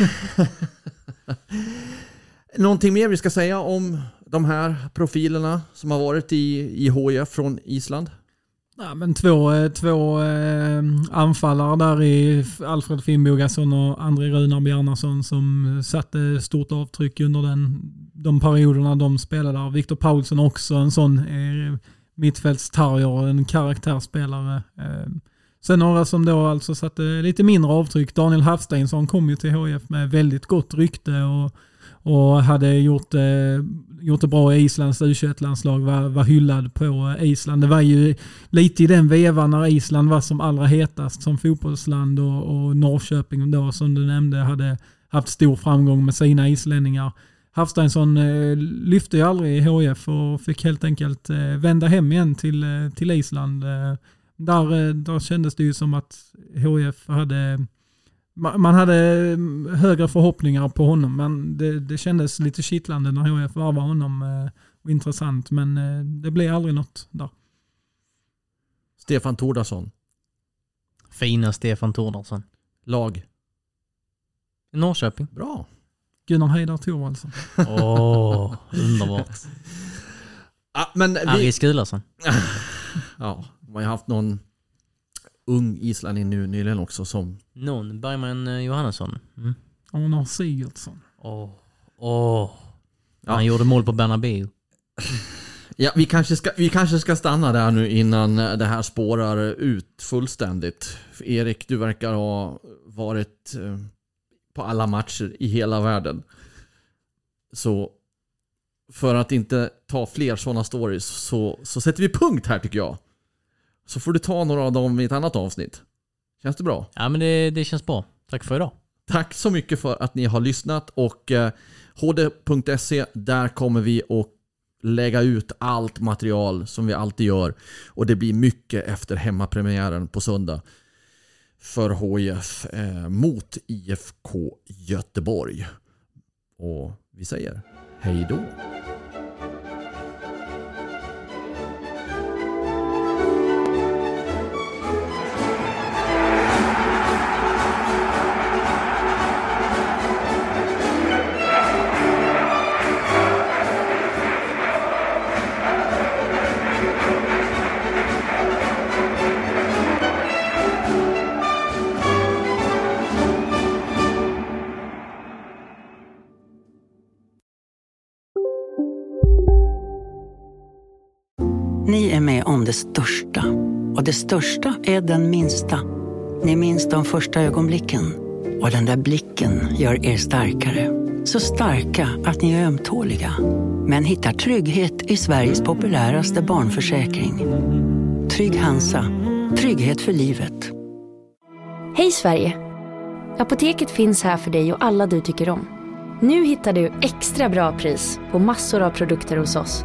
S1: Någonting mer vi ska säga om de här profilerna som har varit i, i HIF från Island?
S3: Ja, men två eh, två eh, anfallare där i Alfred Finnbogason och André Runar Bjarnason som satte stort avtryck under den, de perioderna de spelade där. Viktor Paulsson också en sån eh, mittfältstarger en karaktärsspelare. Eh, sen några som då alltså satte lite mindre avtryck. Daniel Hafsteinsson kom ju till HIF med väldigt gott rykte och och hade gjort, eh, gjort det bra i Islands U21-landslag, var, var hyllad på Island. Det var ju lite i den vevan när Island var som allra hetast som fotbollsland och, och Norrköping då som du nämnde hade haft stor framgång med sina islänningar. Hafsteinsson eh, lyfte ju aldrig i HF och fick helt enkelt eh, vända hem igen till, eh, till Island. Eh, där, eh, där kändes det ju som att HF hade ma- man hade mm, högre förhoppningar på honom men det, det kändes lite kittlande när HF varvade honom eh, och intressant men eh, det blev aldrig något där.
S1: Stefan Tordarsson,
S2: Fina Stefan Tordarsson.
S1: lag.
S2: Norrköping.
S1: Bra.
S3: Gunnar Heidar Thorvaldsson.
S2: Åh, underbart.
S1: Ah, men vi,
S2: Ari Skulason.
S1: ja, man har haft någon ung islänning nu nyligen också som
S2: Någon Bergman eh, Johannesson. Mm.
S3: Arnar Sigurdsson.
S2: Åh. Åh.
S1: Ja.
S2: Han gjorde mål på Bernabéu.
S1: Ja, vi kanske, ska, vi kanske ska stanna där nu innan det här spårar ut fullständigt. För Erik, du verkar ha varit eh, på alla matcher i hela världen. Så för att inte ta fler sådana stories så, så sätter vi punkt här tycker jag. Så får du ta några av dem i ett annat avsnitt. Känns det bra?
S2: Ja men det, det känns bra. Tack för idag.
S1: Tack så mycket för att ni har lyssnat och eh, hd.se, där kommer vi att lägga ut allt material som vi alltid gör. Och det blir mycket efter hemmapremiären på söndag för HIF eh, mot IFK Göteborg. Och vi säger hej då.
S6: Ni är med om det största. Och det största är den minsta. Ni minns de första ögonblicken. Och den där blicken gör er starkare. Så starka att ni är ömtåliga. Men hittar trygghet i Sveriges populäraste barnförsäkring. Trygg Hansa. Trygghet för livet.
S7: Hej Sverige! Apoteket finns här för dig och alla du tycker om. Nu hittar du extra bra pris på massor av produkter hos oss.